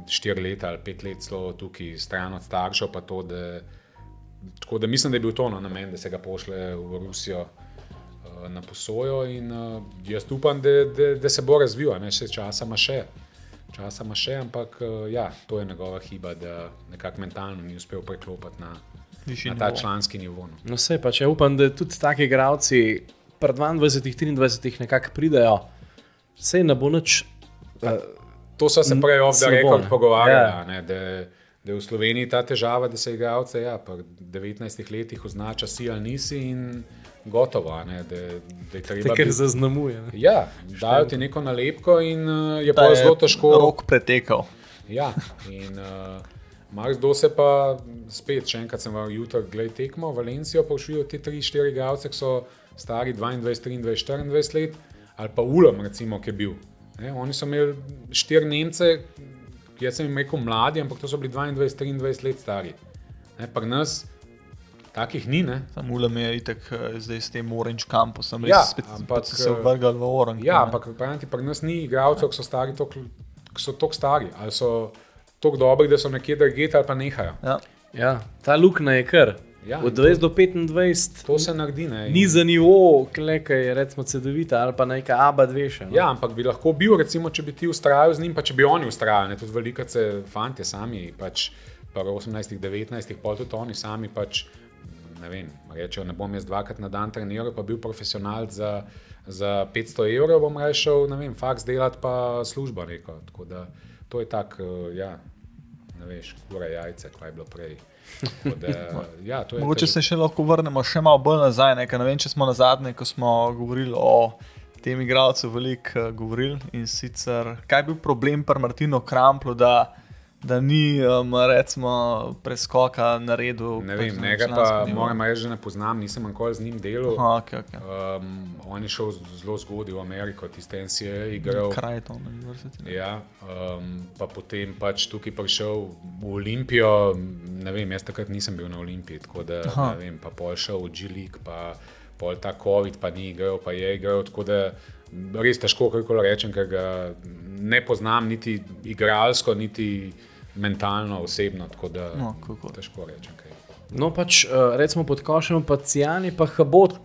štiri leta ali pet let celo tukaj stran od staršev. pa To, da, tako da mislim, da je bil to no, namen, da se ga pošle v Rusijo. eh, Na posojo, in uh, jaz upam, da, da, da se bo razvil, a ne še časa ima še. Časa ima še, ampak uh, ja, to je njegova hiba, da nekako mentalno ni uspel preklopiti na, Višji na ta nivo. članski nivo. No. No, vse pa če upam, da tudi taki igravci pri 22, 23 nekako pridejo, sej ne bo nič. Uh, To so se prej off the record ne. pogovarjali, Ja. a ne, da, da je v Sloveniji ta težava, da se igralce ja, pri 19 letih označa si ali nisi in gotovo. a Ne, da, da je treba te, ker biti- zaznamuje. Ne? Ja, dajo ti neko nalepko in uh, je pa zelo težko. Rok pretekal. Ja, in uh, Marko se pa spet, še enkrat sem vam jutro gledal tekmo, Valencijo pa všujo ti 3-4 igralce, ki so stari 22, 23, 24 let, ali pa Ulom, recimo, ki je bil. Ne, oni so imeli štiri Nemce, jaz sem jim rekel mladi, ampak to so bili 22, 23 let stari. Ne, Pri nas takih ni. Ne? Sam ulem je itek eh, zdaj s tem Orange Campusom, res Ja, spet, ampak, spet se vrgali v Orange. Ja, ne. ampak pravim pri nas ni igralcev, ki so stari, tok, ki so tako stari, ali so tako dobri, da so nekje drugje ali pa nehajo. Ja. Ja, ta luknja je kar. Ja, Od in to- 20 do 25 To se naredi. Ne? ni za nivo, klekaj recimo CD-vita ali pa neka ABA 2 še. No? Ja, ampak bi lahko bil, recimo, če bi ti ustrajal z njim, pa če bi oni ustrajali, ne, tudi velike fante sami, pač pa v 18, 19, pol tudi oni sami pač. Ne vem, rečejo, ne bom jaz dvakrat na dan treniral, pa bil profesionalc za, za 500 evrov, bom rešil, ne vem, faks delati pa službo neko. Tako da to je tak, eh, ja, ne veš, kura jajce, kaj je bilo prej. Da, ja, Mogoče tež- se še lahko vrnemo še malo bolj nazaj. Ne, ne vem, če smo na zadnje, ko smo govorili o tem igralcu, veliko uh, govorili. In sicer, kaj je bil problem pri Martinu Kramplu, da, da ni um, recimo, preskoka naredil? Ne pač vem, na njega pa moram reči, da ne poznam, nisem nikoli z njim delal. Aha, okay, okay. Um, on je šel zelo zgodaj v Ameriko, tiste NCA igral. Krajton univerzitete. ne. Ja, um, pa potem pač tukaj prišel v Olimpijo. Ne vem, jaz takrat nisem bil na Olimpiji, tako da Aha. ne vem, pa pol šel v G-League, pa pol ta COVID, pa ni igral, pa je igral. Tako da res težko karkoli rečem, ker ga ne poznam niti igralsko, niti mentalno, osebno. Tako da No, kako. težko rečem. Kaj. No, pač uh, recimo pod košem, pa Cijani, pa Habot.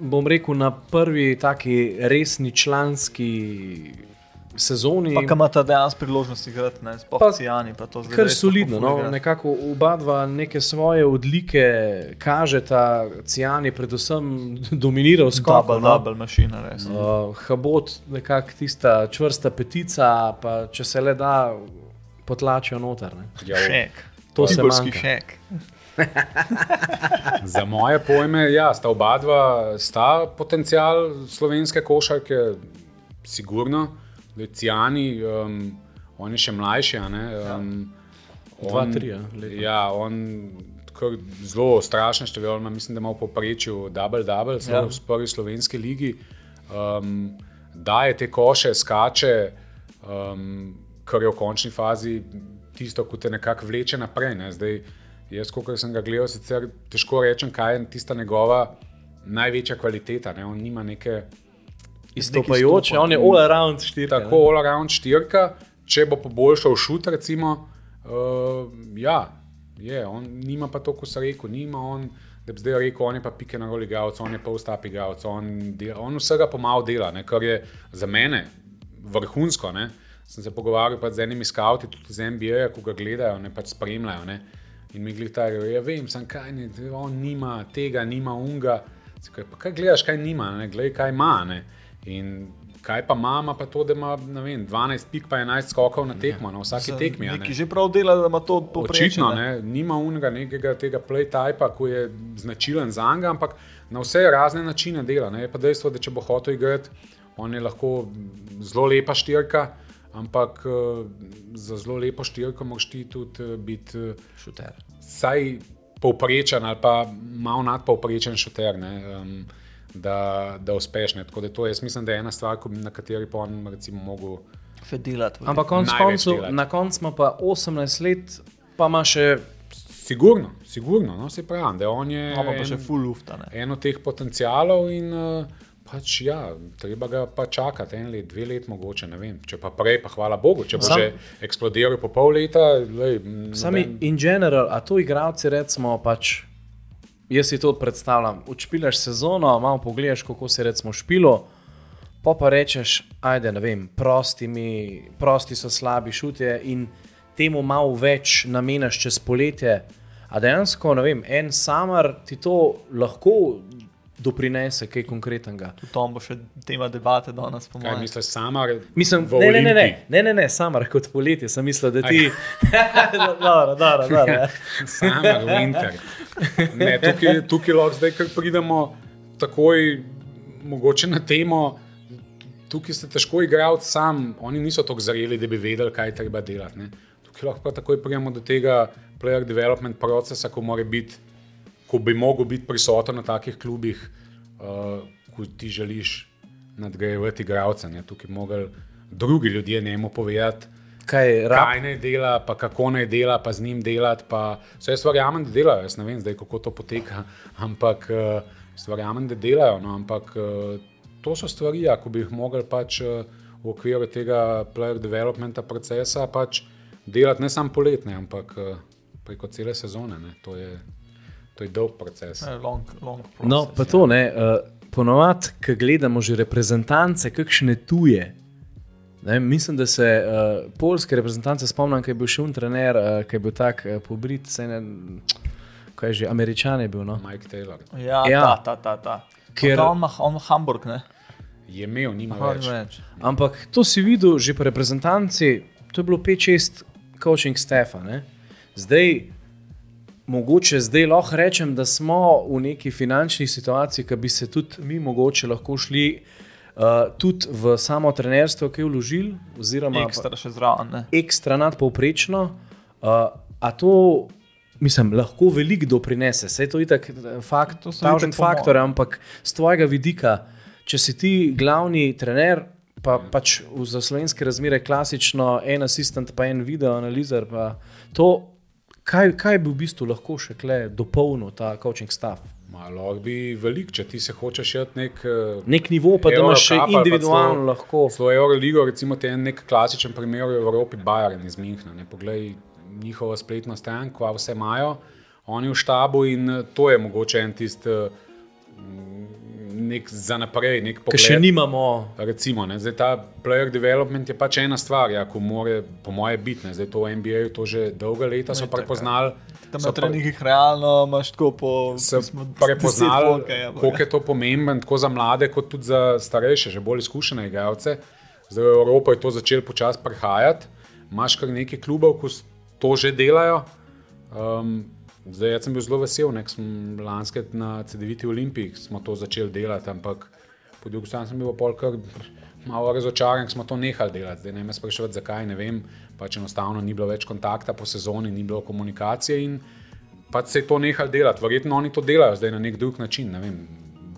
Bom rekel na prvi taki resni članski sezoni. Pa kam imata dejansko priložnost igrati, ne sploh Pa- Cijani, pa to zdaj. Kar res solidno, no? nekako oba dva neke svoje odlike kažeta, Cijani predvsem (laughs) dominiral skok. Double, No? double mašina, res. Uh, Habot, nekako tista čvrsta petica, pa če se le da, potlačijo noter. Ne? Ja, Šek. To se Tiborski manjka. šek. (laughs) Za moje pojme, ja, sta oba dva, sta potencial slovenske košarke, sigurno. Cijani, um, on je še mlajši. a ne, Um, Dva, on- tri, ja, leta. Ja, on zelo strašne številke, mislim, da ima v povprečju double-double, Ja. zelo v prvi slovenski ligi. Um, daje te koše, skače, um, kar je v končni fazi tisto, ki te nekako vleče naprej. Ne. Zdaj, jaz, kot sem ga gledal, sicer težko rečem, kaj je tista njegova največja kvaliteta. Ne. On nima neke Izstopajoče, izstopa. on je all around štirka. tako all-around štirka, če bo poboljšal šut, recimo, Uh, ja, je, on nima pa to, kot se reče, nima on. Da bi zdaj rekel, on je pa pike na roli igralec, on je pa vstap igralec, on, del- on vsega pomalo dela, ne, kar je za mene vrhunsko. Ne. Sem se pogovarjal pač z enimi skavti, tudi z NBA, ko ga gledajo, ne pač spremljajo. Ne. In mi gledajo, ja vem, sem kaj, ne, on nima tega, nima unga. Kaj, pa kaj gledaš, kaj nima, ne, gledaj, kaj ima. Ne. In kaj pa mama, pa to, da ima ne vem, 12 pik, pa 11 skokov na tekmo, na vsaki tekmi. a ne. Neki že prav dela, da ima to povprečje. Očitno ne, nima unega nekega tega playtypa, ki je značilen za njega, ampak na vse razne načine dela. Ne. Je pa dejstvo, da če bo hotel igrati, on je lahko zelo lepa štirka, ampak uh, za zelo lepo štirko moraš ti tudi uh, biti uh, Šuter. vsaj povprečen ali pa malo nadpovprečen šuter. Ne, um, Da, da uspeš. ne. Tako da to je, jaz mislim, da je ena stvar, na kateri pa on recimo mogel. Fedilat. Ampak konc delati. na koncu ima pa 18 let, pa ima še Sigurno, sigurno, no, se pravi, da on je Ima pa en- še full lufta. Ne. eno teh potencialov in uh, pač ja, treba ga pa čakati en let, dve let mogoče, ne vem. Če pa prej, pa hvala Bogu, če bo Sam- že eksplodiral po pol leta, lej, Sami noben- in general, a to igravci recimo pač. Jaz si to predstavljam. Učpilaš sezono, malo pogledaš, kako se recimo špilo, pa pa rečeš, ajde, ne vem, prosti, mi, prosti so slabi šutje in temu malo več namenaš čez poletje. A dejansko, ne vem, en samar ti to lahko doprinese kaj konkretnega. Tudi to bo še tema debate danes, po Kaj mojem. misliš, sama? Mislim, ne, ne, ne, ne, ne, ne, ne, samar kot poletje, sem mislil, da ti. (laughs) dobro, dobro, dobro. (laughs) Sama, winter. Ne, tukaj, tukaj lahko zdaj, ker pridemo takoj mogoče na temo. Tukaj ste težko igralci sam, oni niso tako zreli, da bi vedeli, kaj treba delati. Ne. Tukaj lahko pa takoj pridemo do tega player development procesa, ko, mora biti, ko bi mogel biti prisoten na takih klubih, uh, ko ti želiš nadgrajevati igralce. ne. Tukaj bi mogli drugi ljudje njemu povedati, Kaj, rab, kaj naj dela, pa kako naj dela, pa z njim delati. Pa, vse jaz verjamem, da delajo, jaz ne vem zdaj, kako to poteka, (laughs) ampak uh, verjamem, da delajo. No, ampak uh, to so stvari, ja, ko bi jih mogli pač uh, v okviru tega player developmenta procesa pač delati ne samo poletne, ampak uh, preko cele sezone. Ne. To je, to je dolg proces. Ne, Long, long No, process, pa ja. to ne. Uh, ponovadi, ko gledamo že reprezentance, kakšne tuje. Ne, mislim, da se uh, polske reprezentance spomnim, ki je bil še un trener, uh, ki je bil tak uh, pobrit, se ne, kaj je že, američan je bil. No? Mike Taylor Ja, Ja. ja. ta, ta, ta. ta. Ker-. On ima on ima Hamburg, ne? je imel, nima Aha, več. več. Ampak to si videl že pri reprezentanci, to je bilo 5-6 coaching stefa. Ne? Zdaj, mogoče zdaj lahko rečem, da smo v neki finančni situaciji, ki bi se tudi mi mogoče lahko šli uh, tudi v samo trenerstvo, ki je vložil, oziroma Ekstra še zraven. ne. ekstra nadpovprečno. Uh, a to, mislim, lahko veliko doprinese, vse to je tako fakt, To so thousand itak po mojem. faktor, ampak z tvojega vidika, če si ti glavni trener, pa pač v za slovenske razmere klasično en asistent, pa en video analizer, pa to, kaj, kaj bi v bistvu lahko še kle dopolnil ta coaching staff? Malo bi velik, če ti se hočeš jeti nek. Uh, Nek nivo, pa da imaš še individualno celo- lahko. Svojo Euroligo, recimo, te en nek klasičen primer v Evropi, Bayern iz Münchna. Ne, poglej njihovo spletno stran, kva vse imajo, oni v štabu in eh, to je mogoče en tisti eh, nek za naprej, nek pogled. še nimamo. Recimo, ne, zdaj ta player development je pač ena stvar, ja, ko more, po moje, biti. ne. Zdaj to v NBA to že dolga leta so Itak, ja. prepoznali. Tam so na treningih realno imaš tako po deset prepoznali, ja, koliko je to pomembno, tako za mlade, kot tudi za starejše, že bolj izkušene igralce. Zdaj v Evropo je to začelo počasi prihajati. Imáš kar nekaj klubov, ki to že delajo. Um, zdaj jaz sem bil zelo vesel, nek sem lanske na CD-viti Olimpiji smo to začeli delati, ampak po drugi strani sem bil pol kar malo razočaran, ker smo to nehali delati. Zdaj ne me sprašovati, zakaj, ne vem, pač enostavno ni bilo več kontakta po sezoni, ni bilo komunikacije in pač se je to nehalo delati. Verjetno oni to delajo zdaj na nek drug način, ne vem,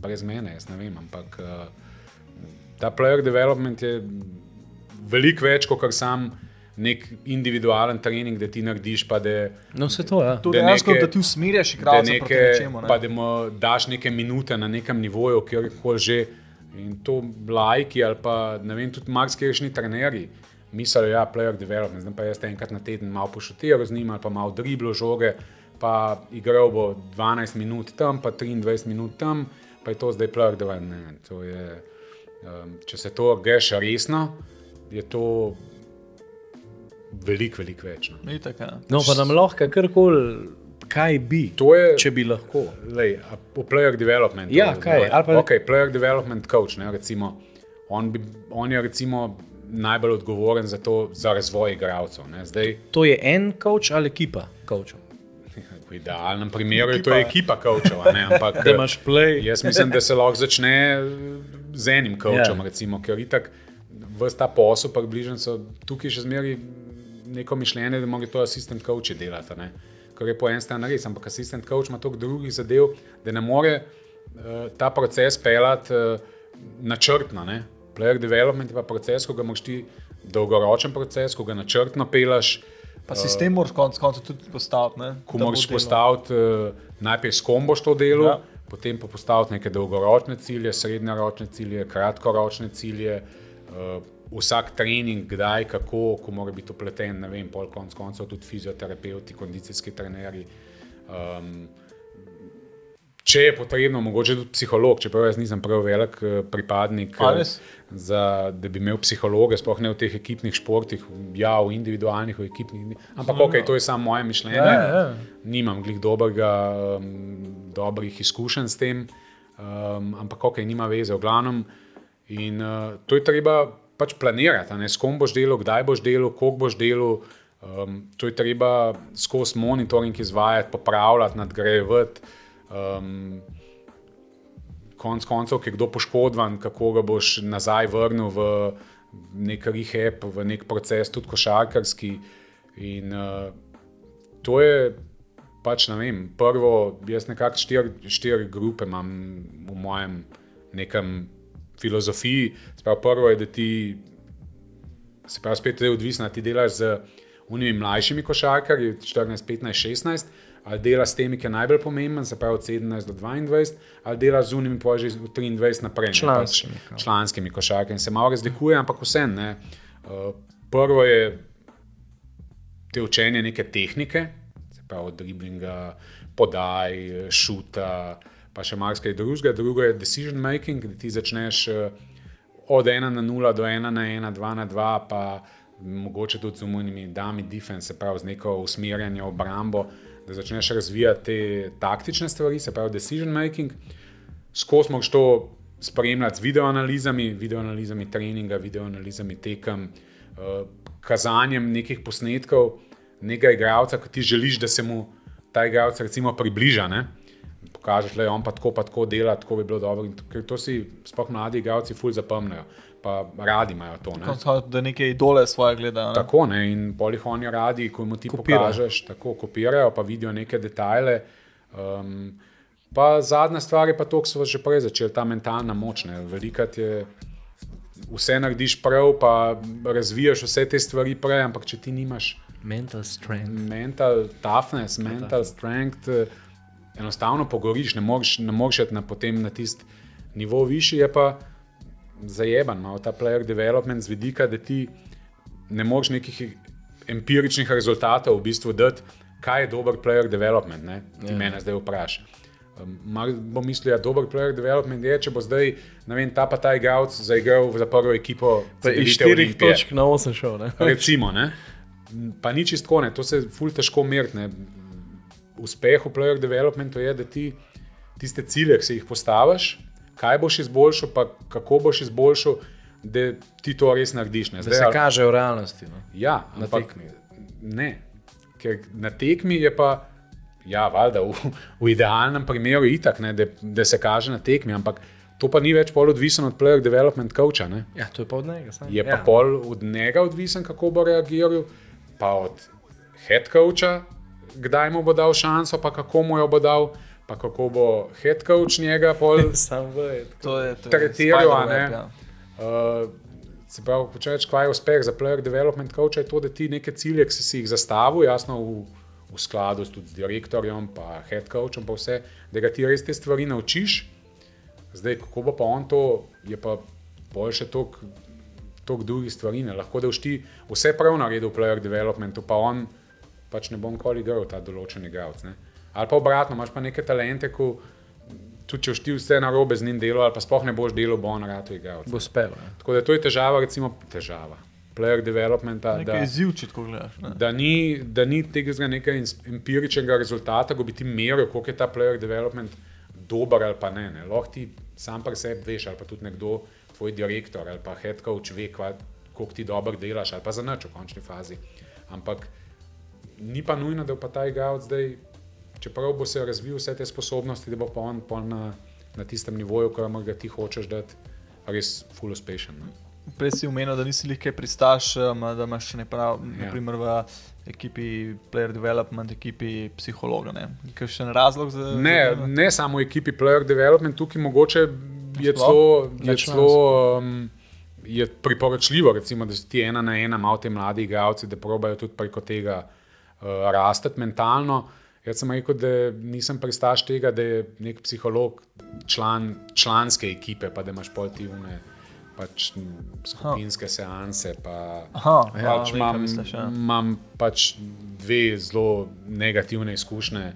brez mene, jaz ne vem, ampak uh, ta player development je veliko več kot kar sam nek individualen trening, da ti narediš, pa da, No, vse to je. Ja. To da dejansko, da ti usmerjaš igralce proti nečemu. pa Ne? da mu daš neke minute na nekem nivoju, kjerkoli že. In to lajki ali pa ne vem, tudi marsikajšni trenerji mislili, da ja, je player development, zdaj pa jaz enkrat na teden malo pošutiral z njim ali pa malo driblo žoge, pa igral bo 12 minut tam, pa 23 minut tam, pa je to zdaj player development. Ne, to je, um, če se to greš resno, je to veliko, veliko več. No. Itak, ja. No, pa nam lahko karkoli, kaj bi, To je, če bi lahko. Lej, a v player development. Ja, kaj, ali pa- Ok, player development coach, ne, recimo, on, bi, on je recimo najbolj odgovoren za, to, za razvoj igralcev. ne. Zdaj, To je en coach ali ekipa coachov. v idealnem primeru je to Ekipa. ekipa ne, ampak (laughs) play. jaz mislim, da se lahko začne z enim coachom, Ja. recimo, ker itak vse ta posel, pa bližnji so tukaj še zmeraj neko mišljenje, da morajo to asistent coachi delati. Ne. Kar je po eni strani res, ampak asistent coach ima toliko drugih zadev, da ne more uh, ta proces pelati uh, načrtno. Ne. Player development je pa proces, ko ga moraš ti dolgoročen proces, ko ga načrtno pelaš. Pa sistem moraš konec koncev tudi postaviti. Ne? Ko moraš postaviti, uh, najprej s kom boš to delo, ja. potem pa postaviti neke dolgoročne cilje, srednjeročne cilje, kratkoročne cilje. Uh, vsak trening, kdaj, kako, ko mora biti upleten, ne vem, pol konc koncev tudi fizioterapeuti, kondicijski trenerji. Um, Če je potrebno, mogoče tudi psiholog, čeprav jaz nisem prav velik eh, pripadnik, eh, za, da bi imel psihologe, sploh ne v teh ekipnih športih, ja, v individualnih, v ekipnih. ni. Ampak, ok, to je samo moje mišljenje. Ja, ja. Nimam glih dobrega, um, dobrih izkušenj s tem, um, ampak, ok, nima veze, v glavnem. In uh, to je treba pač planirati, ne, s kom boš delal, kdaj boš delal, koliko boš delal. Um, to je treba skozi monitoring izvajati, popravljati, nadgrajevati. Um, konc koncev, ki je kdo poškodovan, kako ga boš nazaj vrnil v nek rehab, v nek proces, tudi košarkarski. In uh, to je pač, ne vem, prvo, jaz nekako štiri, štiri grupe imam v mojem nekem filozofiji. Sprav, prvo je, da ti, se pravi, spet je odvisno, ti delaš z unimi mlajšimi košarkarji, 14, 15, 16 ali dela s temi, ki je najbolj pomemben, se pravi od 17 do 22, ali dela z unimi že od 23 naprej. ne, Članskimi, Pač, članskimi košarkami. Se malo razlikuje, ampak vse ne. Uh, prvo je te učenje neke tehnike, se pravi od driblinga, podaj, šuta, pa še marsikaj drugega. Drugo je decision making, da ti začneš eh, od 1 na 0 do 1 na 1, 2 na 2, pa mogoče tudi z umojnimi dami defense, se pravi z neko usmerjanje obrambo, da začneš razvijati te taktične stvari, se pravi decision making. Skozi moraš to spremljati z videoanalizami, videoanalizami treninga, videoanalizami tekem, eh, kazanjem nekih posnetkov nekega igralca, ki ti želiš, da se mu ta igralec približa. Ne? Pokažeš, da je on pa tako, pa tako dela, tako bi bilo dobro. In to- Ker to si sploh mladi igralci ful zapomnijo, pa radi imajo to. Ne? Koncev, Da neke idole svoje gledajo. ne. Tako ne, in polih oni radi, ko mu ti Kopirajo. pokažeš, tako kopirajo, pa vidijo neke detajle. Um, pa zadnja stvar je pa to, kar so že prej začeli, ta mentalna moč. ne. Velikrat je vse narediš prav, pa razvijaš vse te stvari prej, ampak če ti nimaš Mental strength. mental toughness, mental strength, enostavno pogoriš, ne moreš, ne moreš iti na, potem na tisti nivo višji, je pa zajeban, malo ta player development z vidika, da ti ne moreš nekih empiričnih rezultatov v bistvu dati, kaj je dober player development, ne? ti ja. mene zdaj vprašaj. Mar bo mislil, da je dober player development, je, če bo zdaj, vem, ta pa ta igralec zaigral za prvo ekipo. Iz Cedevite 4 Olimpije. točk na 8 šel. Ne? Recimo, ne? pa ni čisto tako, ne, to se ful težko meriti. Uspeh v player developmentu je, da ti tiste cilje, ki si jih postaviš, kaj boš izboljšal, pa kako boš izboljšal, da ti to res narediš. Ne. Da se ali- kaže v realnosti. No. Ja, Na ampak tekmi. ne. Ker na tekmi je pa, ja, valjda, v, v idealnem primeru itak, ne, da, da se kaže na tekmi, ampak to pa ni več pol odvisno od player development coacha. Ne. Ja, to je pa od njega. sam. Je pa ja. pol od njega odvisen, kako bo reagiral, pa od head coacha, kdaj mu bo dal šanso, pa kako mu jo bo dal, pa kako bo head coach njega pol (laughs) Sam ve. To je, to je Tretiral, ne? ja. Uh, se pravi, če rečeš, kaj je uspeh za player development coach, je to, da ti neke cilje, ki si si jih zastavil, jasno v, v skladu s, tudi z direktorjem, pa head coachom, pa vse, da ga ti res te stvari naučiš. Zdaj, kako bo pa on to, je pa boljše toliko drugih stvari. Ne. Lahko da boš ti vse prav naredil v player developmentu, pa on pač ne bo nikoli igral ta določen igralec. ne. Ali pa obratno, imaš pa neke talente, ko tudi če ti vse narobe z njim delal, ali pa sploh ne boš delal, bo on rad igral. Bo spelo. ja. Tako da to je težava, recimo težava. Player developmenta, da, Nekaj izziv, če tako gledaš. Ne? da ni, da ni tega ins- empiričnega rezultata, ko bi ti meril, koliko je ta player development dober ali pa ne. ne. Lahko ti sam pri sebi veš, ali pa tudi nekdo, tvoj direktor ali pa head coach ve, koliko ti dobro delaš, ali pa za nič v končni fazi. Ampak ni pa nujno, da bo pa ta igralec zdaj, čeprav bo se razvil vse te sposobnosti, da bo pa on pol na, na tistem nivoju, ki ga ti hočeš dati, res full uspešen. No. Prej si omenil, da nisi lahko pristaš, um, da imaš ne prav, Ja. naprimer v ekipi player development, ekipi psihologa. Ne? Kakšen razlog za Ne, za to? ne samo v ekipi Player Development, tukaj mogoče je celo, je celo um, je priporočljivo, recimo, da si ti ena na ena, malo te mladi igralci, da probajo tudi preko tega rasteti mentalno. Jaz sem rekel, da nisem pristaš tega, da je nek psiholog član članske ekipe, pa da imaš pol ti une. Pač skupinske seanse. Pa, Aha, ja, pač kaj imam, misliš, ja. imam pač dve zelo negativne izkušnje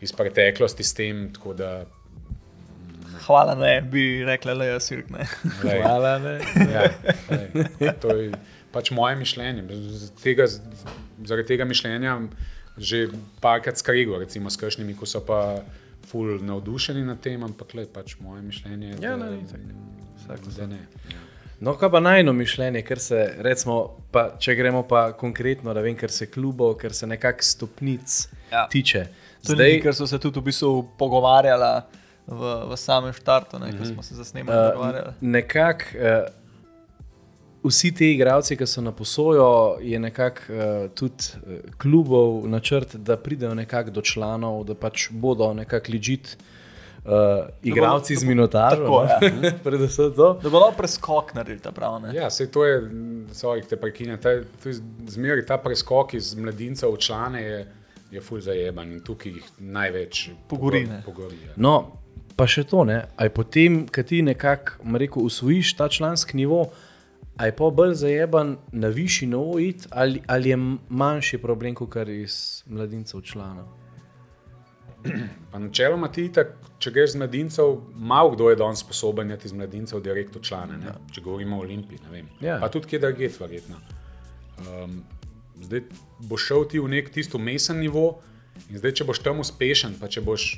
iz preteklosti s tem. tako Da, Hvala, ne bi rekla, jaz sirkne. glej, Hvala, ne. ja, glej, to je pač moje mišljenje. Z Tega, zaradi tega mišljenja že parkrat skregal, recimo s kršnimi, ko so pa ful navdušeni nad tem, ampak le pač moje mišljenje je, Ja, da, ne, itak. da ne. Ja. No, kaj pa najno mišljenje, ker se, recimo, pa, če gremo pa konkretno, da vem, ker se klubov, ker se nekako stopnic Ja. tiče. Zdaj, nekaj, kar so se tudi v bistvu pogovarjali v, v samem štartu, ne, Mhm. ko smo se za snemanje uh, pogovarjali. nekako uh, vsi ti igralci, ki so na posojo, je nekako uh, tudi uh, klubov načrt, da pridejo nekako do članov, da pač bodo nekako ležit. Uh, igralci da z minotažo, no. (laughs) predvsem to. Da bo lahko preskok naredili ta prav. Ne? Ja, sej to je, sorry, te prekinjam, ta, zmeraj ta preskok iz mladinca v člane je, je ful zajeban in tukaj jih največ Pogori, pogori ja. No, pa še to, ne? aj potem, ko ti nekako rekel, usvojiš ta članski nivo, aj pa bolj zajeban na višji iti, ali, ali je manjši problem, kot kar iz mladincev članov. (clears throat) Pa načeloma ti, tak, če greš z mladincev, malo kdo je danes sposoben iti iz mladincev direkt v člane, ne? če govorimo o Olimpiji. ne vem. Ja. Pa tudi kje da je verjetno. Um, zdaj boš šel ti v nek tisto mesen nivo in zdaj, če boš tam uspešen, pa če boš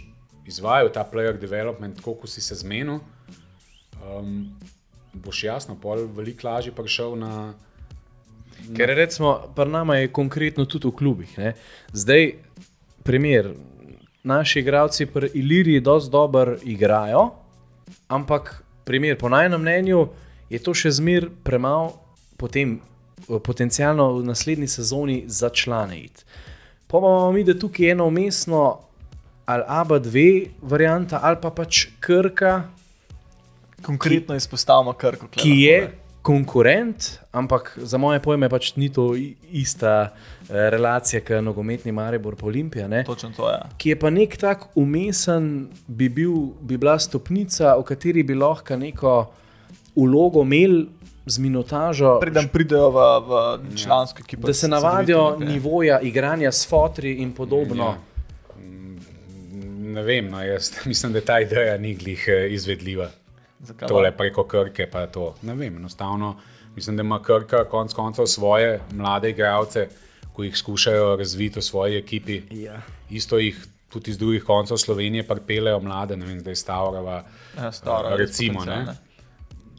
izvajal ta player development, kot si se zmenil, um, boš jasno, pol veliko lažje prišel na. Ker recimo, pri nama je konkretno tudi v klubih. Ne? Zdaj, primer, naši igralci pri Iliriji dosti dobro igrajo, ampak primer, po najnem mnenju je to še zmer premalo potem potencialno v naslednji sezoni za člane. Pa imamo mi, da tukaj je eno umestno ali ABA2 varianta, ali pa pač Krka, Konkretno izpostavimo krko. ki je konkurent, ampak za moje pojme pač ni to ista eh, relacija, kot nogometni Maribor pa Olimpija. Ne? Točno to je. Ki je pa nek tak umesen, bi, bil, bi bila stopnica, v kateri bi lahko neko ulogo imeli z minotažo, Preden pridejo v, v člansko ekipo. da se navadijo nivoja igranja s fotri in podobno. Ja. Ne vem, no, jaz (laughs) mislim, da ta ideja ni glih eh, izvedljiva. Zakaj? Tole preko Krke, pa to. Ne vem, enostavno mislim, da ima Krka konec koncev svoje mlade igralce, ko jih skušajo razviti v svoji ekipi. Ja. Isto jih tudi iz drugih koncev Slovenije pripeljejo mlade, ne vem, zdaj Stavrova. Ja, staro, res recimo, ne.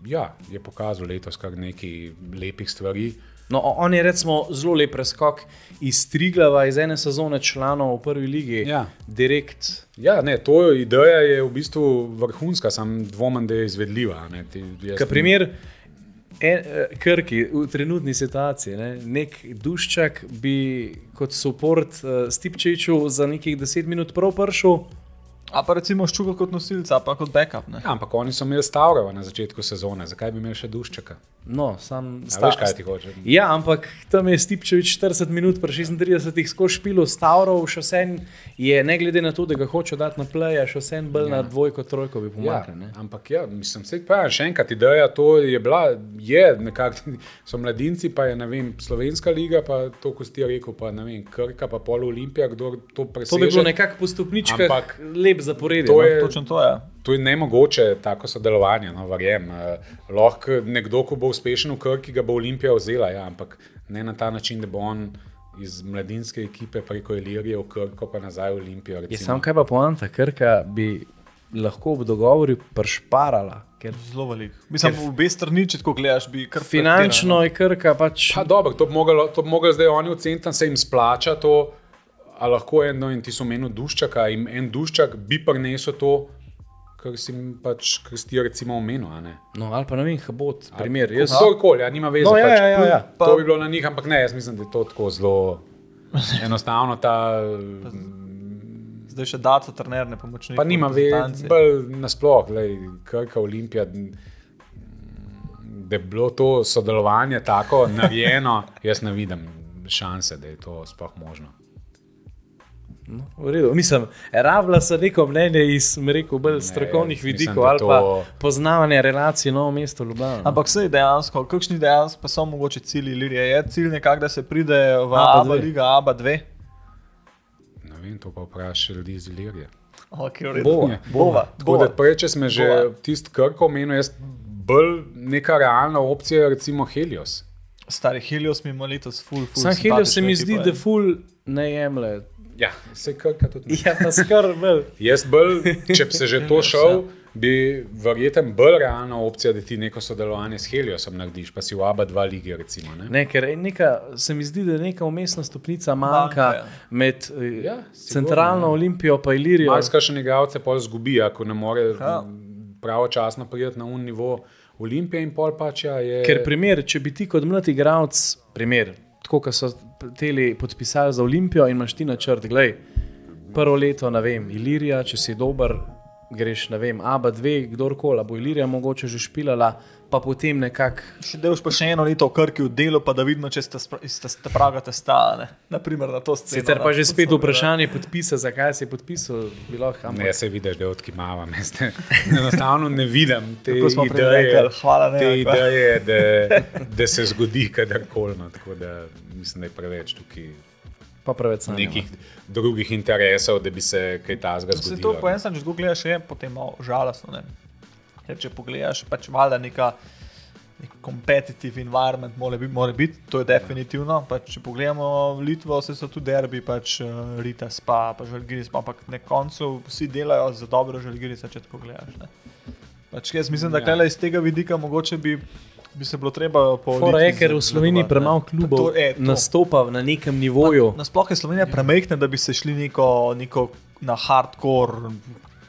Ja, je pokazal letos kar nekaj lepih stvari. No, on je recimo zelo lep preskok iz Triglava, iz ene sezone članov v prvi ligi, Ja. direkt. Ja, ne, to ideja je v bistvu vrhunska, sam dvomim, da je izvedljiva. Ne, Ti, primer, en, eh, Krki v trenutni situaciji, ne, nek duščak bi kot support uh, Stipčeviču za nekih 10 minut prav prišel, A pa recimo ščuka kot nosilca, pa kot backup. Ne? Ja, ampak oni so imeli Stavrova na začetku sezone, zakaj bi imeli še Duščaka? No, sam A veš, kaj ti hoče? Ja, ampak tam je Stipčevič 40 minut, pri 36 skozi špilo, Stavrov, še vsem je, ne glede na to, da ga hoče dati na pleje, še vsem bolj ja. na dvojko, trojko bi Ja, pomagal. ampak ja, mislim, se pravi, še enkrat ideja to je bila, je nekako, (laughs) so mladinci, pa je ne vem, slovenska liga, pa to, ko si ti rekel, pa ne vem, Krka, pa pol Olimpija, kdo to preseže. To bi bilo nekako po stopničkah Ampak lep zaporedje. to no. je- Točno to je. To je nemogoče, tako sodelovanje, no, verjem. Uh, lahko nekdo, ko bo uspešen v Krki, ga bo Olimpija vzela, ja, ampak ne na ta način, da bo on iz mladinske ekipe preko Ilirije v Krko, pa nazaj v Olimpijo. Je recimo. sam kaj pa poanta, Krka bi lahko ob dogovoru pršparala. Ker Zelo velik. Mislim, v obe strani, če tako gledaš, bi kar finančno je Krka pač. Pa dobro, to bi moglo- to bi mogli zdaj oni oceniti, se jim splača to. A lahko eno in ti so menili duščaka, in en duščak bi prinesel to, kar si jim pač, kar si ti recimo omenil. a ne. No, ali pa ne vem, Habot, primer. Jaz, Kdorkoli, ja, nima veze. No, ja, pač, ja, ja, ja. To bi bilo na njih, ampak ne, jaz mislim, da je to tako zelo (laughs) enostavno. Ta, Zdaj še daco, trenerne pomočnike. pa nima veze, bolj nasplošno, Krka, Olimpija. Da je bilo to sodelovanje tako narejeno, (laughs) jaz ne vidim šanse, da je to sploh možno. No, v redu. Mislim, rabila sem neko mnenje iz, mi rekel, bolj strokovnih mislim, vidikov da ali to- pa poznavanja relacij novo mesto Ljubljana. no. Ampak sej dejansko, kakšni dejansko pa so mogoče cilji Ilirije? Je cilj nekako, da se pride v ABA ABA dve. liga, ABA 2? Ne vem, to pa vprašaj ljudi iz Ilirije. Okay, v Bova, redu. Bova, Tako da prej, če smo že tisti krko omenil, jaz bolj neka realna opcija je recimo Helios. Stari Helios mi ima letos full, full. Sam Helios se mi zdi, da je. ful ne jemlje. Ja, se krka tudi. Ja, pa skrb bolj. Jaz bolj, če bi se že to šel, bi verjeten bolj realna opcija, da ti neko sodelovanje s Heliosom narediš, pa si v ABA dva lige recimo. Ne? Ne, neka, se mi zdi, da je neka umestna stopnica manjka Manjka, ja. med eh, Ja, centralno sigurno, ja. Olimpijo in Ilirijo. Marska še igralce pol zgubi, ako ne more Ja. pravočasno priti na un nivo Olimpije in pol pač ja je. Ker primer, če bi ti kot mlad igralec, primer, tako kot so teli podpisali za Olimpijo in imaš ti načrt, gledaj, prvo leto, ne vem, Ilirija, če si dober, greš, ne vem, ABA 2, kdorkoli, bo Ilirija mogoče že špilala, pa potem nekako. Še delaš pa še eno leto v Krki v delu, pa da vidimo, če ste, ste, ste praga testa. Naprimer, na to sceno. Sicer pa že spet vprašanje podpisa, zakaj si podpisal, bi lahko Ne, se vidiš, da odkimavam. jaz (laughs) ne- Enostavno ne vidim te ideje, rekli, hvala, ne, te ideje da, da se zgodi kadarkoli. No, tako da mislim, da je preveč tukaj Pa preveč sanjamo. nekih drugih interesov, da bi se kaj tasga Se to zgodilo. po enem stran, če gledaš, je potem malo žalostno. Ne? Ker če pogledaš, pač valjda neka. nek Competitive environment mora biti, mora biti, to je definitivno. Pač, če pogledamo Litvo, se so tudi derbi, pač uh, Rita spa, pa Žalgiris, pa ampak na koncu vsi delajo za dobro Žalgirisa, če tako gledaš. Ne. Pač jaz mislim, da Ja. ja. iz tega vidika mogoče bi, bi se bilo treba po. Fora je, Litvi ker v Sloveniji premalo klubov To je to. nastopa na nekem nivoju. Nasploh je Slovenija premehna, da bi se šli neko, neko na hardcore,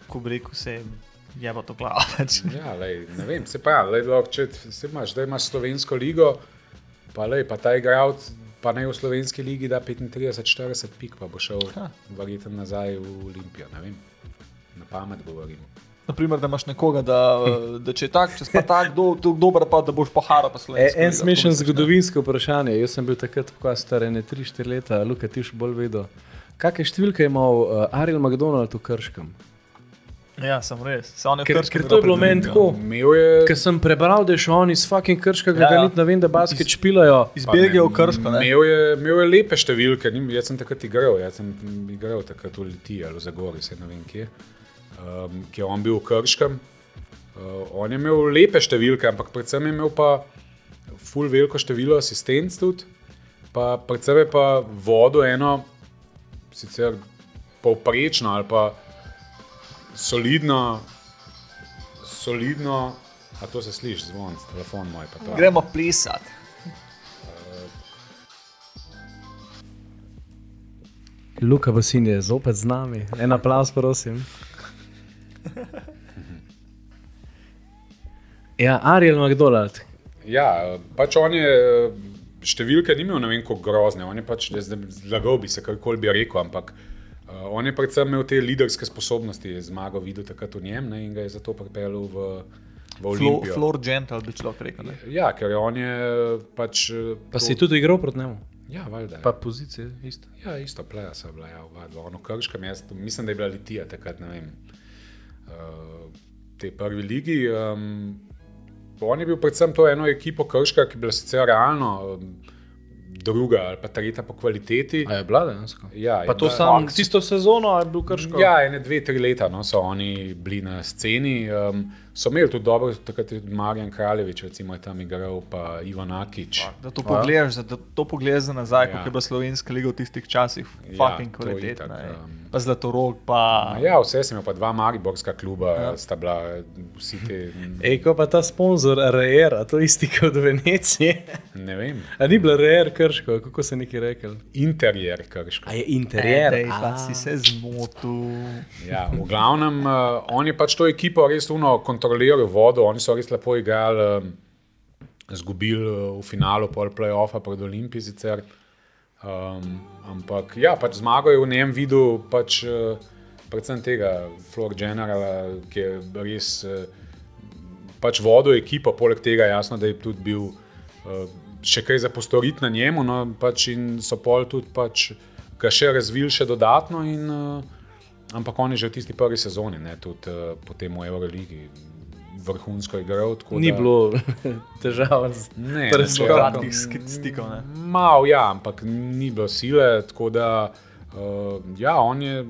ko bi rekel, se je pa to glava. (laughs) Ja, lej, ne vem, se pa, lej, lahko, če se imaš, da imaš slovensko ligo, pa, lej, pa ta igralec, pa ne v slovenski ligi, da 35-40 pik, pa bo šel verjetno nazaj v Olimpijo. Ne vem, na pamet govorim. Naprimer, da imaš nekoga, da, da če je tak, če si pa tak, do, do, dober, pa da boš pohara pa E, slovenski. en smešen zgodovinsko vprašanje. Jaz sem bil takrat, ko star ne 3-4 leta, Luka, ti še bolj vedel. Kakšne številke je imel uh, Ariel McDonald v Krškem? Ja, sem res. Je Ker, ker to je bilo meni tako. Je, Ker sem prebral, da je šel on iz fucking Krškega, Ja, ja, ne vem, da basket špilajo. Iz Belgije v Krško. ne? Imel je, imel je lepe številke, nim, jaz sem takrat igral, jaz sem igral takrat v Litiji ali v Zagori, se ne vem kje, um, ki je on bil v Krškem. Uh, on je imel lepe številke, ampak predvsem je imel pa full veliko število asistenc tudi, pa predvsem je pa vodo eno, sicer povprečno ali pa solidno, solidno, a to se sliši, zvon, telefon moj pa to. Gremo plesati. Luka Basin je zopet z nami. En aplaus, prosim. Ja, Ariel McDonald. Ja, pač on je številke ni imel, ne vem, kako grozne. On je pač, zlagal bi se, karkoli bi rekel, ampak Uh, on je predvsem imel te liderske sposobnosti, je zmagal videl takrat v njem ne, in ga je zato pripeljal v, v Flo, Olimpijo. Flor Gentle bi človek rekel. Ne? Ja, ker je on je pač. eh, Pa to- si tudi igral proti njemu. Ja, valjda. Pa pozicije isto. Ja, isto pleja so bila, ja, oba dva. Ono krškem, jaz mislim, da je bila Litija takrat, ne vem, uh, te prvi ligi. Um, on je bil predvsem to eno ekipo krška, ki je bila sicer realno um, druga ali pa tretja po kvaliteti. A je bila dejansko? Ja, Pa to bila- sam tisto sezono je bil krško. Ja, ene dve, tri leta no, so oni bili na sceni. Um, so imeli tudi dobro, takrat je tudi Marjan Kraljevič, recimo, je tam igral, pa Ivan Akič. Da to pogledaš, da to pogledaš za nazaj, Ja. ja. kako je bila slovenska liga v tistih časih, Ja, fucking kvalitetna. itak, ej. um. Pa Zlatorog, pa. Ja, vse sem imel, pa dva mariborska kluba ja. sta bila, vsi te. Ej, ko pa ta sponzor RR, a to isti kot v Veneciji. Ne vem, A ni bilo RR krško, kako se neki rekel? interjer krško. A je interjer. Ej, pa a. si se zmotil. Ja, v glavnem, uh, on je pač to ekipo res uno kontroliral vodo, oni so res lepo igrali, um, zgubili uh, v finalu pol play-offa pred Olimpiji sicer. Um, ampak ja, pač zmago je v njem videl pač, uh, predvsem tega Flor Generala, ki je res uh, pač vodil ekipo, poleg tega jasno, da je tudi bil uh, še kaj za postoriti na njemu, no, pač in so pol tudi pač ga še razvili še dodatno. In, uh, ampak on je že v tisti prvi sezoni, ne, tudi uh, potem v Euroligi, vrhunsko igral. tako Ni da- bilo (laughs) težav z sk- stikov. Ne? Mal, ja, ampak ni bilo sile. Tako da, uh, ja, on je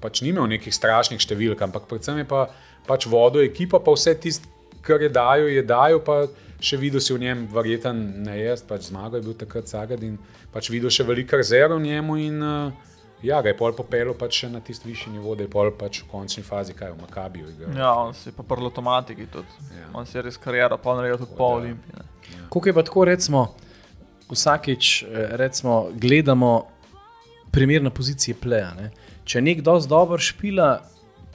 pač ni imel nekih strašnih številk, ampak predvsem je pa, pač vodil ekipo, pa vse tisto, kar je dajal, je dajal. Pa še videl si v njem, verjeten ne jaz, pač zmagal je bil takrat Sagad in pač videl še veliko rezerv v njemu. In, uh, Ja, ga je pol popeljal pač še na tisti višji nivo, da je pol pač v končni fazi, kaj v Makabiju igral. Ja, on si pa prvo avtomatiki tudi. Ja. On si je res karijera, pa naredil tudi po Olimpiji. ne. Kako je pa tako, recimo, vsakič eh, recimo, gledamo primer na poziciji pleja. Ne? Če nek dosti dobro špila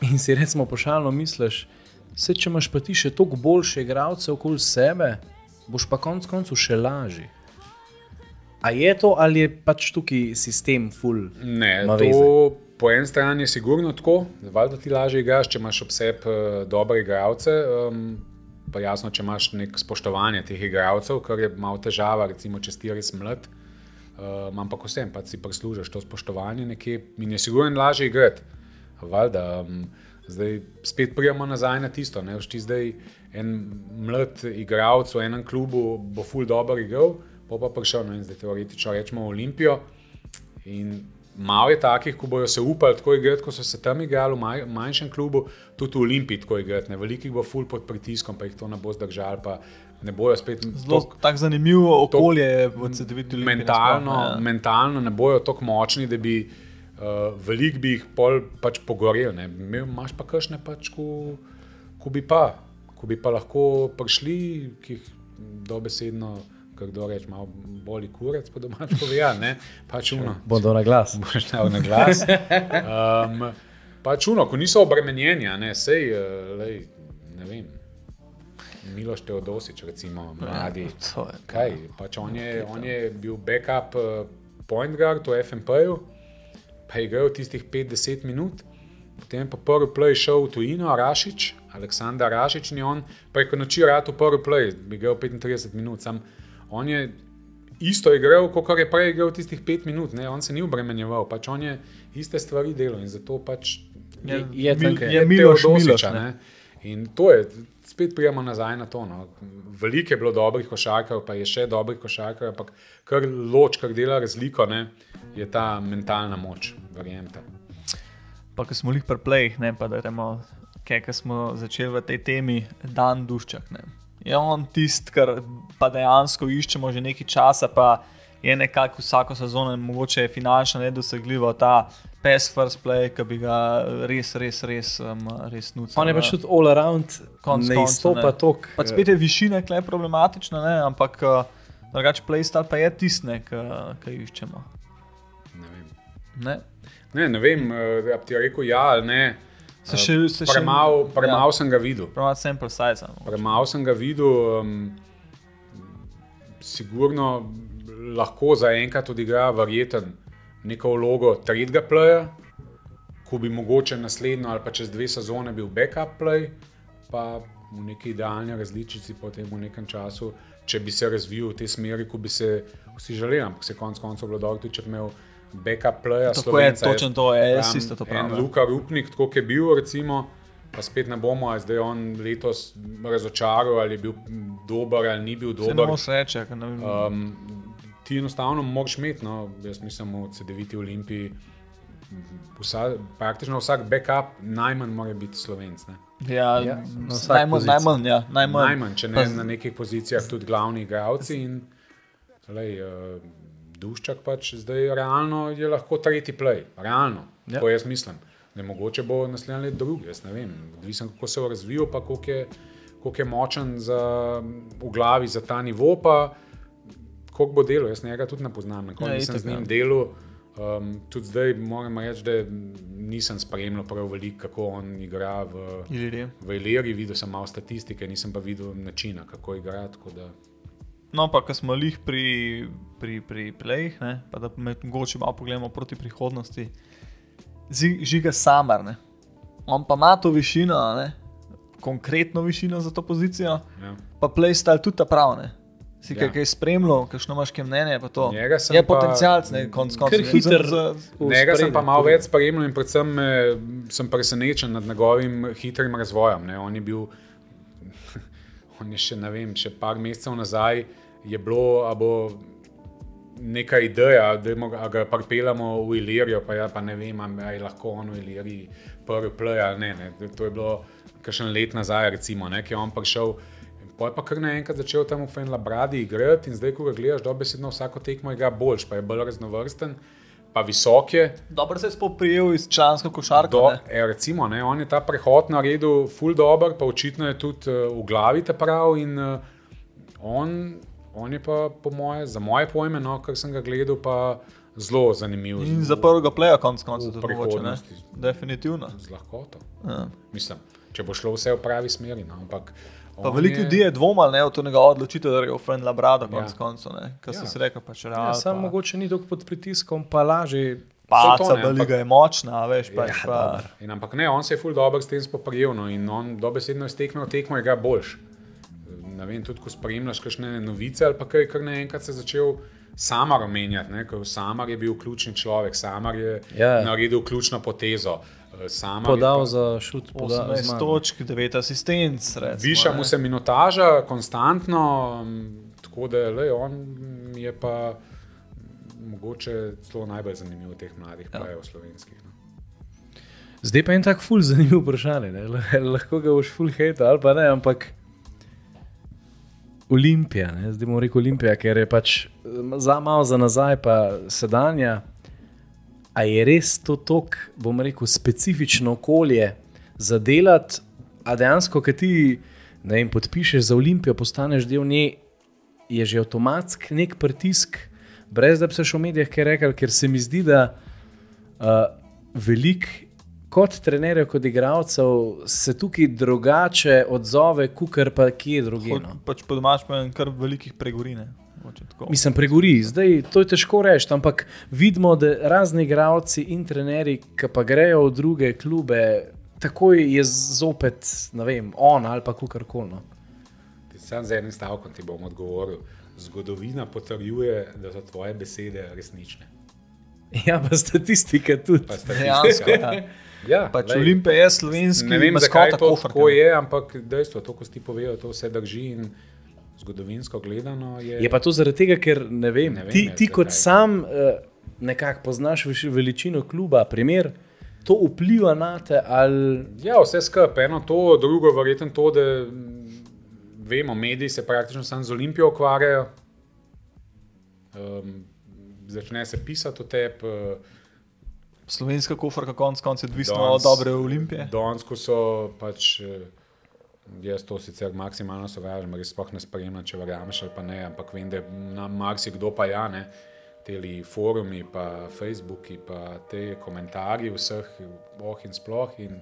in si recimo pošalno misliš, se če imaš pa ti še toliko boljše igralce okoli sebe, boš pa konec koncev še lažji. A je to ali je pač tukaj sistem full? Ne, to veze? po eni strani je sigurno tako, da ti lažje igraš, če imaš ob sebi uh, dobre igralce. Um, pa jasno, če imaš nek spoštovanje teh igralcev, kar je malo težava, recimo, če si res mlad. Um, ampak vsem pa si prislužiš to spoštovanje nekje in je sigurno lažje igrati. Valjda, um, zdaj spet prijemo nazaj na tisto. Ne? Ti zdaj en mlad igralec v enem klubu bo ful dobro igral, pa pa prišel, no in zdaj teoretično rečemo Olimpijo. In malo je takih, ko bojo se upali tako igrati, kot so se tam igrali v maj, manjšem klubu, tudi v Olimpiji tako igrati. Ne, velikih bo ful pod pritiskom, pa jih to ne bo zdržal, ne bojo spet Zelo tako zanimivo okolje je v CD-vitu. mentalno, Ja. mentalno ne bojo tako močni, da bi uh, velik bi jih pol pač pogorel. ne. Imaš pa kakšne pač, ko, ko bi pa, ko bi pa lahko prišli, ki jih dobesedno, kdo reče, malo boli kurec, pa domač pove, ja, ne, pač uno. Bodo na glas. Boš dal na glas. Um, pač uno, ko niso obremenjeni, a ne, sej, uh, lej, ne vem. Miloš Teodosič, recimo, mladi. To je. Kaj, pač on, je, on je bil backup uh, point guard v FMP-ju, pa je igral tistih 5-10 minut, potem pa prvi play šel v tujino, Rašič, Aleksandar Rašič, in je on preko noči rad v prvi play, bi igral 35 minut. Sam on je isto igral, kot je prej igral tistih 5 minut, ne? on se ni obremenjeval, pač on je iste stvari delal in zato pač Je, je Mil- je. je Miloš, Miloš, ne. ne. In to je, spet prijemo nazaj na to. No. Veliko je bilo dobrih košarkarjev, pa je še dobrih košarkarjev, ampak kar loč, kar dela razliko, ne, je ta mentalna moč, verjemite. Pa ko smo jih pri plejih, ne pa da gremo, kaj smo začeli v tej temi, dan duščak. Ne. Je on tisti, kar pa dejansko iščemo že nekaj časa, pa je nekako vsako sezono, mogoče je finančno nedosegljivo ta pes first play, ki bi ga res, res, res, um, res nucal. On je pač tudi all around, Konec ne izstopa ne. tok. Pa spet je višina kle problematična, ne? ampak uh, drugače playstyle pa je tisti, ki iščemo. Ne vem, Ne? ne, ne vem uh, ti je rekel ja ali ne. Se še, se še Premalo premal ja, sem ga videl. premalo sample size. Premalo sem ga videl, um, sigurno lahko zaenkrat odigra verjeten neko vlogo tretjega playa, ko bi mogoče naslednjo ali pa čez dve sezone bil backup play, pa v neki idealni različici potem v nekem času, če bi se razvil v tej smeri, ko bi se vsi želeli, ampak se konec koncev dobro, tudi če bi imel backup playa. Tako je, točno to je, jaz isto to pravim. ja. Luka Rupnik, tako je bil, recimo, pa spet ne bomo, a je zdaj on letos razočaral, ali je bil dober ali ni bil Se ne dober. moreš reči, ker ne vem. Um, ti enostavno moraš imeti, no, jaz mislim, v CD-viti Olimpiji. Vsa, praktično vsak backup najmanj mora biti slovenc. Ne? Ja, Ja, ja, najmanj, najmanj, ja, najmanj. Najmanj, če ne na nekih pozicijah, tudi glavni igralci. In, lej, uh, Duščak pač zdaj realno je lahko tretji play, realno, Ja. to jaz mislim. Ne, mogoče bo naslednji let drugi, jaz ne vem. Odvisno, kako se bo razvijal, pa koliko je, koliko je močen za, v glavi za ta nivo, pa koliko bo delo. Jaz njega tudi ne poznam, nikoli Ja, ja, itak, z njim ja. delal. Um, tudi zdaj moram reči, da nisem spremljal prav veliko, kako on igra v, Iliriji. v Iliri, videl sem malo statistike, nisem pa videl načina, kako igra. Da, No, pa ko smo lih pri, pri, pri plejih, ne, pa da mogoče malo pogledamo proti prihodnosti. Žiga Samar, ne. on pa ima to višino, ne, konkretno višino za to pozicijo, ja. pa playstyle tudi ta prav. Ne. Si Ja. kaj, spremljal, kakšno imaš kaj mnenje, je potencialc, ne, konc koncev. Hiter Njega sem pa malo več spremljal in predvsem me, sem presenečen nad njegovim hitrim razvojem. Ne. On je bil, (laughs) on je še ne vem, še par mesecev nazaj je bilo, a bo neka ideja, da ga pripeljamo v Ilirijo, pa, ja, pa ne vem, ali je lahko on v Iliriji prvi play ali ne, ne. To je bilo kakšen let nazaj, recimo, ne, ki je on prišel. Poj pa kar naenkrat začel tam v Fenlabradi igrati in zdaj, ko ga gledaš, dobesedno vsako tekmo igra boljš, pa je bolj raznovrsten, pa visok je. Dobro se je spoprijel iz člansko košarko. Do, ne. e, recimo, ne, on je ta prehod naredil ful dober, pa očitno je tudi uh, v glavi ta prav in uh, on, on je pa po moje, za moje pojme, no, kar sem ga gledal, pa zelo zanimiv. In za prvega pleja, konc koncev, tudi mogoče. Definitivno. Z lahkoto. Ja. Mislim, če bo šlo vse v pravi smeri. No, ampak Pa veliko ljudi je dvomalo ne, v to njegovo odločitev, da je v Friend Labrado, konc Ja. koncev. Kaj Ja. ja. si rekel, pa če Ja. Sam pa- mogoče ni tako pod pritiskom, pa lažje. Paca, da liga je močna, veš, pač Ja, pa. dobro. In ampak ne, on se je ful dobro s tem spoprijel no, in on dobesedno tekme v tekmo igra boljš. Vem, tudi ko spremljaš kakšne novice ali pa kaj, kar naenkrat se je začel Samar omenjati, ne, ker Samar je bil ključni človek, Samar je Ja. ja. naredil ključno potezo. eh, Samar je Podal pa- za šut, podal 18 zmago. točk, 9 asistenc. Viša mu se minutaža, konstantno, tako da lej, on je pa mogoče celo najbolj zanimiv od teh mladih ja. plajev slovenskih. No. Zdaj pa je en tak ful zanimiv vprašanje. (laughs) Lahko ga boš ful hate ali pa ne, ampak Olimpija, ne? zdaj bomo rekel Olimpija, ker je pač za malo za nazaj, pa sedanja. A je res to tok, bom rekel, specifično okolje za delati, a dejansko, ki ti vem, podpišeš za Olimpijo, postaneš del nje, je že avtomatski nek pritisk, brez da bi se še v medijih kaj rekel, ker se mi zdi, da uh, velik, kot trenerjev, kot igralcev, se tukaj drugače odzove, kukar pa kje drugje. No. Pač po domač pa je kar velikih pregorine. Mislim, pregori, zdaj to je težko reči, ampak vidimo, da razni igralci in trenerji, ki pa grejo v druge klube, takoj je zopet, ne vem, on ali pa kukar koli. No. Sam z enim stavkom ti bom odgovoril. Zgodovina potrjuje, da so tvoje besede resnične. Ja, pa statistika tudi. Pa Dejansko, statistika. ja. Ja, Pač glej, Olimpija je slovenski, Ne vem, zakaj to Koferka. tako je, ampak dejstvo, to, ko ti povejo, to vse drži. In zgodovinsko gledano je. Je pa to zaradi tega, ker ne vem, Ne vem, ti, jaz, ti kot zakaj. sam uh, nekako poznaš veličino kluba, primer, to vpliva na te ali. Ja, vse skupaj. Eno to, drugo, verjetno to, da mm, vemo, mediji se praktično samo z Olimpijo ukvarjajo. Um, začne se pisati o tebi. Uh, Slovenska kofarka, konc koncev, odvisno od dobre olimpije. Donsko so pač. eh, Jaz to sicer maksimalno sovražim, res sploh ne spremljam, če verjameš ali pa ne, ampak vem, da na marsikdo pa ja, ne, te forumi, pa Facebooki, pa te komentarji vseh, oh in sploh. In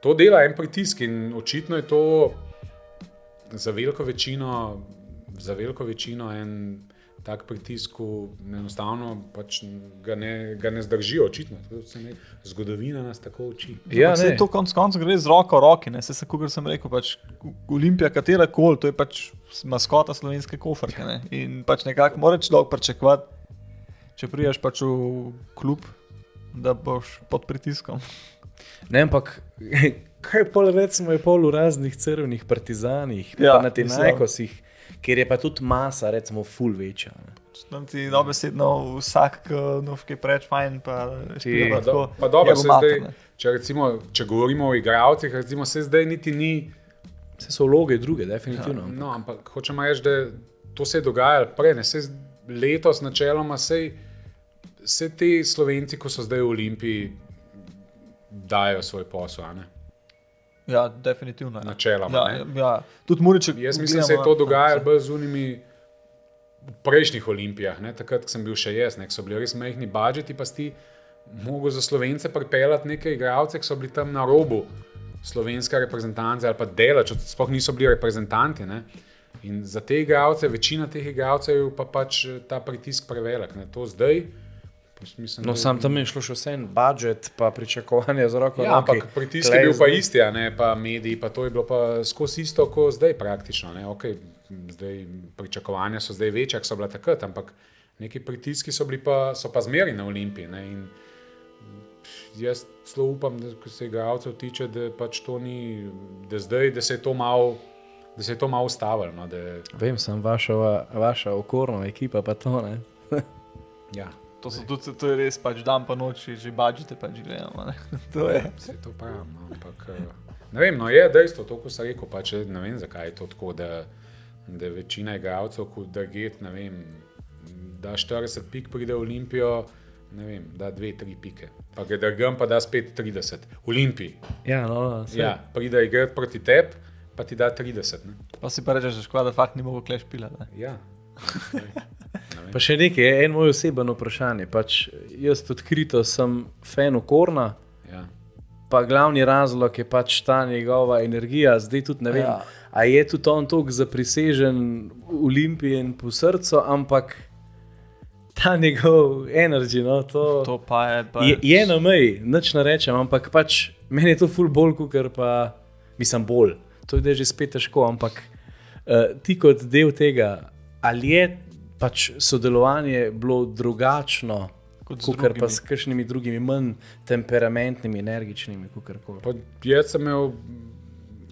to dela en pritisk in očitno je to za veliko večino, za veliko večino en tak pritisk, enostavno pač ga, ne, ga ne zdržijo, očitno. To se Ne, zgodovina nas tako uči. Ja, ne. to konec koncev gre z roko v roki. Ne? Se, se, kot sem rekel, pač, Olimpija, katera koli, to je pač maskota slovenske kofrke. Ne? In pač nekako moraš človek pričakovati, če priješ pač v klub, da boš pod pritiskom. Ne, ampak (laughs) kaj pol recimo je pol v raznih crvenih partizanih, ja, Ja, pa na teh mislim. najkosih, kjer je pa tudi masa, recimo, full večja. Ne. Tam ti dobesedno vsak, ki je preveč fajn, pa špila Pa, do, pa dobro, je se mater, zdaj, če, recimo, če govorimo o igralcih, recimo, se zdaj niti ni. Vse so vloge druge, definitivno. Ja. No, ampak hočemo reči, da to se je dogajalo prej, ne se letos, načeloma, vse ti slovenci, ko so zdaj v Olimpiji, dajo svoj posel. Ja, definitivno. Ja. Načeloma. Ja, ne. ja. Tudi Murič, Jaz mislim, da se je to dogajalo bolj z unimi. Prejšnjih olimpijah, ne, takrat, ko sem bil še jaz, ne, ko so bili res majhni budžeti, pa si mogel za slovence pripeljati nekaj igralcev, ki so bili tam na robu slovenske reprezentance ali pa delač, sploh niso bili reprezentanti. Ne. In za te igralce, večina teh igralcev je pa pač eh, ta pritisk prevelik. Ne. To zdaj, mislim, No, sam tam je šlo še vse en budžet, pa pričakovanje z roko. Ja, ampak pritisk Tule je bil pa isti, a ne pa mediji, pa to je bilo pa skozi isto, kot zdaj praktično. Ne? Okay, zdaj, pričakovanja so zdaj večja, kot so bila takrat, ampak neki pritiski so, bili pa, so pa zmeri na Olimpiji. Ne? In jaz zelo upam, da ko se igralcev tiče, da pač to ni, da zdaj, da se je to malo. Da se je to malo ustavilo. No, da, Vem, sem vaša, vaša okorna ekipa, pa to ne. ja, To, tudi, to je res, pač dan pa noč, že bažite pač gledamo. ne. (laughs) To je. Vse to pravim. No, ampak, eh, ne vem, no, je dejstvo, to, ko sem rekel, pač, ne vem, zakaj je to tako, da, da večina igralcev, kot da get, ne vem, da 40 pik pride v Olimpijo, ne vem, da 2-3 pike. Pa ga drgam, pa da spet 30. V Olimpiji. Ja, no, saj. Ja, pride igrati proti tebi, pa ti da 30. Ne? Pa si pa rečeš, škoda, da fakt ni mogel kleš pila. Ne? Ja. (laughs) Pa še nekaj, je en moj oseben vprašanje. Pač jaz odkrito sem fan okorna. Ja. Pa glavni razlog je pač ta njegova energija, zdaj tudi ne vem, ja. Ja. a je tudi on tako zaprisežen Olimpijen po srcu, ampak ta njegov energij, no, to, To pa je. Pa je, je na meji, nič ne rečem, ampak pač meni je to ful bolj, kot pa mislim bolj. To je že spet težko, ampak uh, ti kot del tega, ali je pač sodelovanje bilo drugačno, Kot kot pa drugimi. s kakšnimi drugimi, manj temperamentnimi, energičnimi, kakorkoli. Pa Jaz sem imel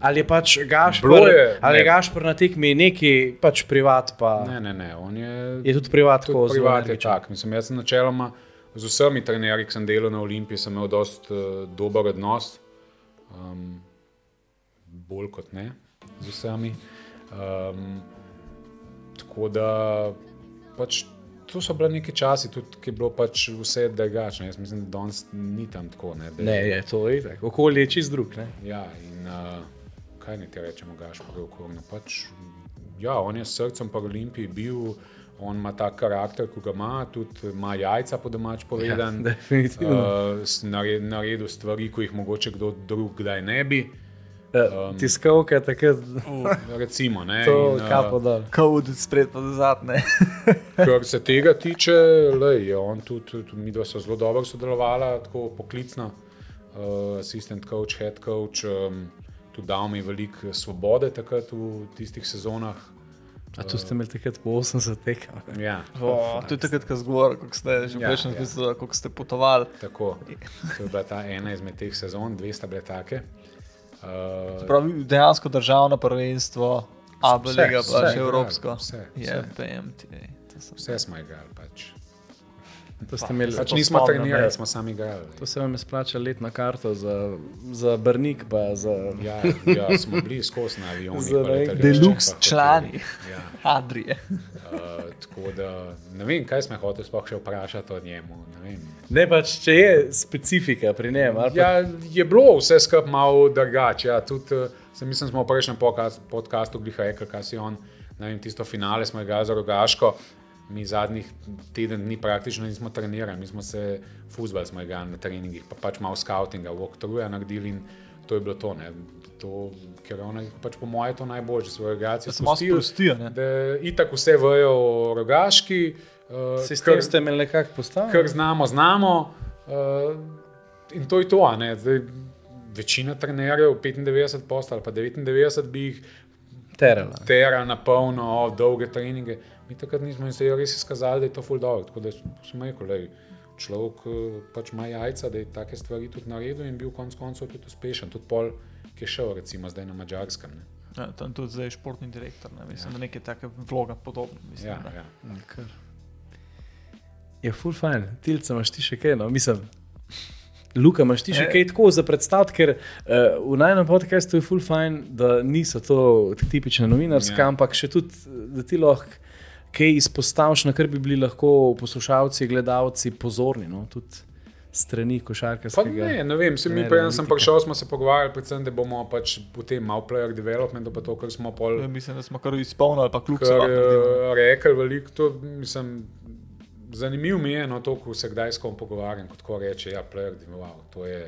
Ali je pač Gašpor, Bilo je, ali ne. Gašpor na tekmi neki pač privat, pa Ne, ne, ne. On je, je tudi privat, privat je energičen. tak. Mislim, jaz sem načeloma z vsemi trenerji, ki sem delal na Olimpiji, sem imel dost uh, dober odnos. Um, bolj kot ne z vsemi. Um, tako da pač. To so bile neki časi, tudi ki je bilo pač vse drugače. Jaz mislim, da danes ni tam tako. Ne, da, Ne, je to je tako. Okolje je čist drug. Ne? Ja, in uh, kaj ne ti rečemo, Gašpor, okorno. Pač, ja, on je s srcem po Olimpiji bil, on ima ta karakter, ki ga ima, tudi ima jajca, po domač povedan. Ja, definitivno. Uh, naredil, naredil stvari, ki jih mogoče kdo drug kdaj ne bi. Um, Tiskovka takrat, Recimo, ne, to in, uh, kapo dol. Kaud spred pa zadnje. (laughs) Kar se tega tiče, lej, je on tudi, tudi mi dva so zelo dobro sodelovala, tako poklicno, uh, assistant coach, head coach, um, tudi dal mi veliko svobode takrat v tistih sezonah. A tu ste imeli takrat po 80 tekem. Ja, Oh, to je takrat, ko zgor, kako ste že Ja, prejšnji ja. kako ste potovali. tako. To je bila ta ena izmed teh sezon, dve sta bile take. Uh, Pravi, dejansko državno prvenstvo, Abelega Vse, pa še igrali, evropsko. vse, Je, vse. PMT. to sem- vse smo igrali. To ste imeli. pač nismo trenirali, smo sami igrali. To se vam je splačalo letna karta za, za Brnik, pa za. Ja, ja, smo bili skozi na avionih. Za Deluxe člani. Ja. Adrije. (laughs) Uh, tako da ne vem, kaj smo hoteli sploh še vprašati o njemu. ne vem. Ne pač, če je specifika pri njem. ali pa- Ja, je bilo vse skupaj malo drugače. Ja, tudi, uh, se mislim, smo v prejšnjem podcastu, podcastu glih rekli, kaj si on. Ne vem, tisto finale smo igrali za rogaško. Mi zadnjih teden dni praktično nismo trenirali, mi smo se fuzbal smo igrali na treningih, pa pač malo scoutinga, walkthrougha naredili in to je bilo to. Ne. To, ker on je pač po mojem to najboljše, svoje regacije. Da se spustijo. Da itak vse vejo o rogaški. Uh, Sistem ste imeli nekako postavljen. kar znamo, znamo. Uh, in to je to. a ne. Zdaj, večina trenerjev, 95 post ali pa 99, bi jih Terala. terali na polno, dolge treninge. Mi takrat nismo in se je res izkazali, da je to full dog. Tako da smo rekli, lej, človek eh, pač ima jajca, da je take stvari tudi naredil in bil konec koncev tudi uspešen. Tudi pol, ki je šel, recimo zdaj na mačarskem. Ne. Ja, tam tudi zdaj je športni direktor. Ne? Mislim, ja. da nekaj takega vloga podobno. Mislim, Ja, da. ja. Kar. Je full fajn, tilce imaš ti še kaj, no, mislim. Luka, imaš ti še E. kaj tako za predstaviti, ker uh, v najnem podkastu je full fajn, da niso to tipične novinarske, Ja. ampak še tudi, da ti lahko kaj izpostaviš, na kar bi bili lahko poslušalci, gledalci pozorni, no, tudi strani Pa košarkarskega. ne, ne vem, se mi trenerja, prej sem prišel, smo se pogovarjali, predvsem, da bomo pač potem malo player development, pa to, kar smo pol. Ja, Mislim, da smo kar izpolnili, pa kljub temu. je rekel, veliko to, mislim, zanimivo mi je, no, to, ko se kdaj s kom pogovarjam, kot ko reče, ja, player development, to je.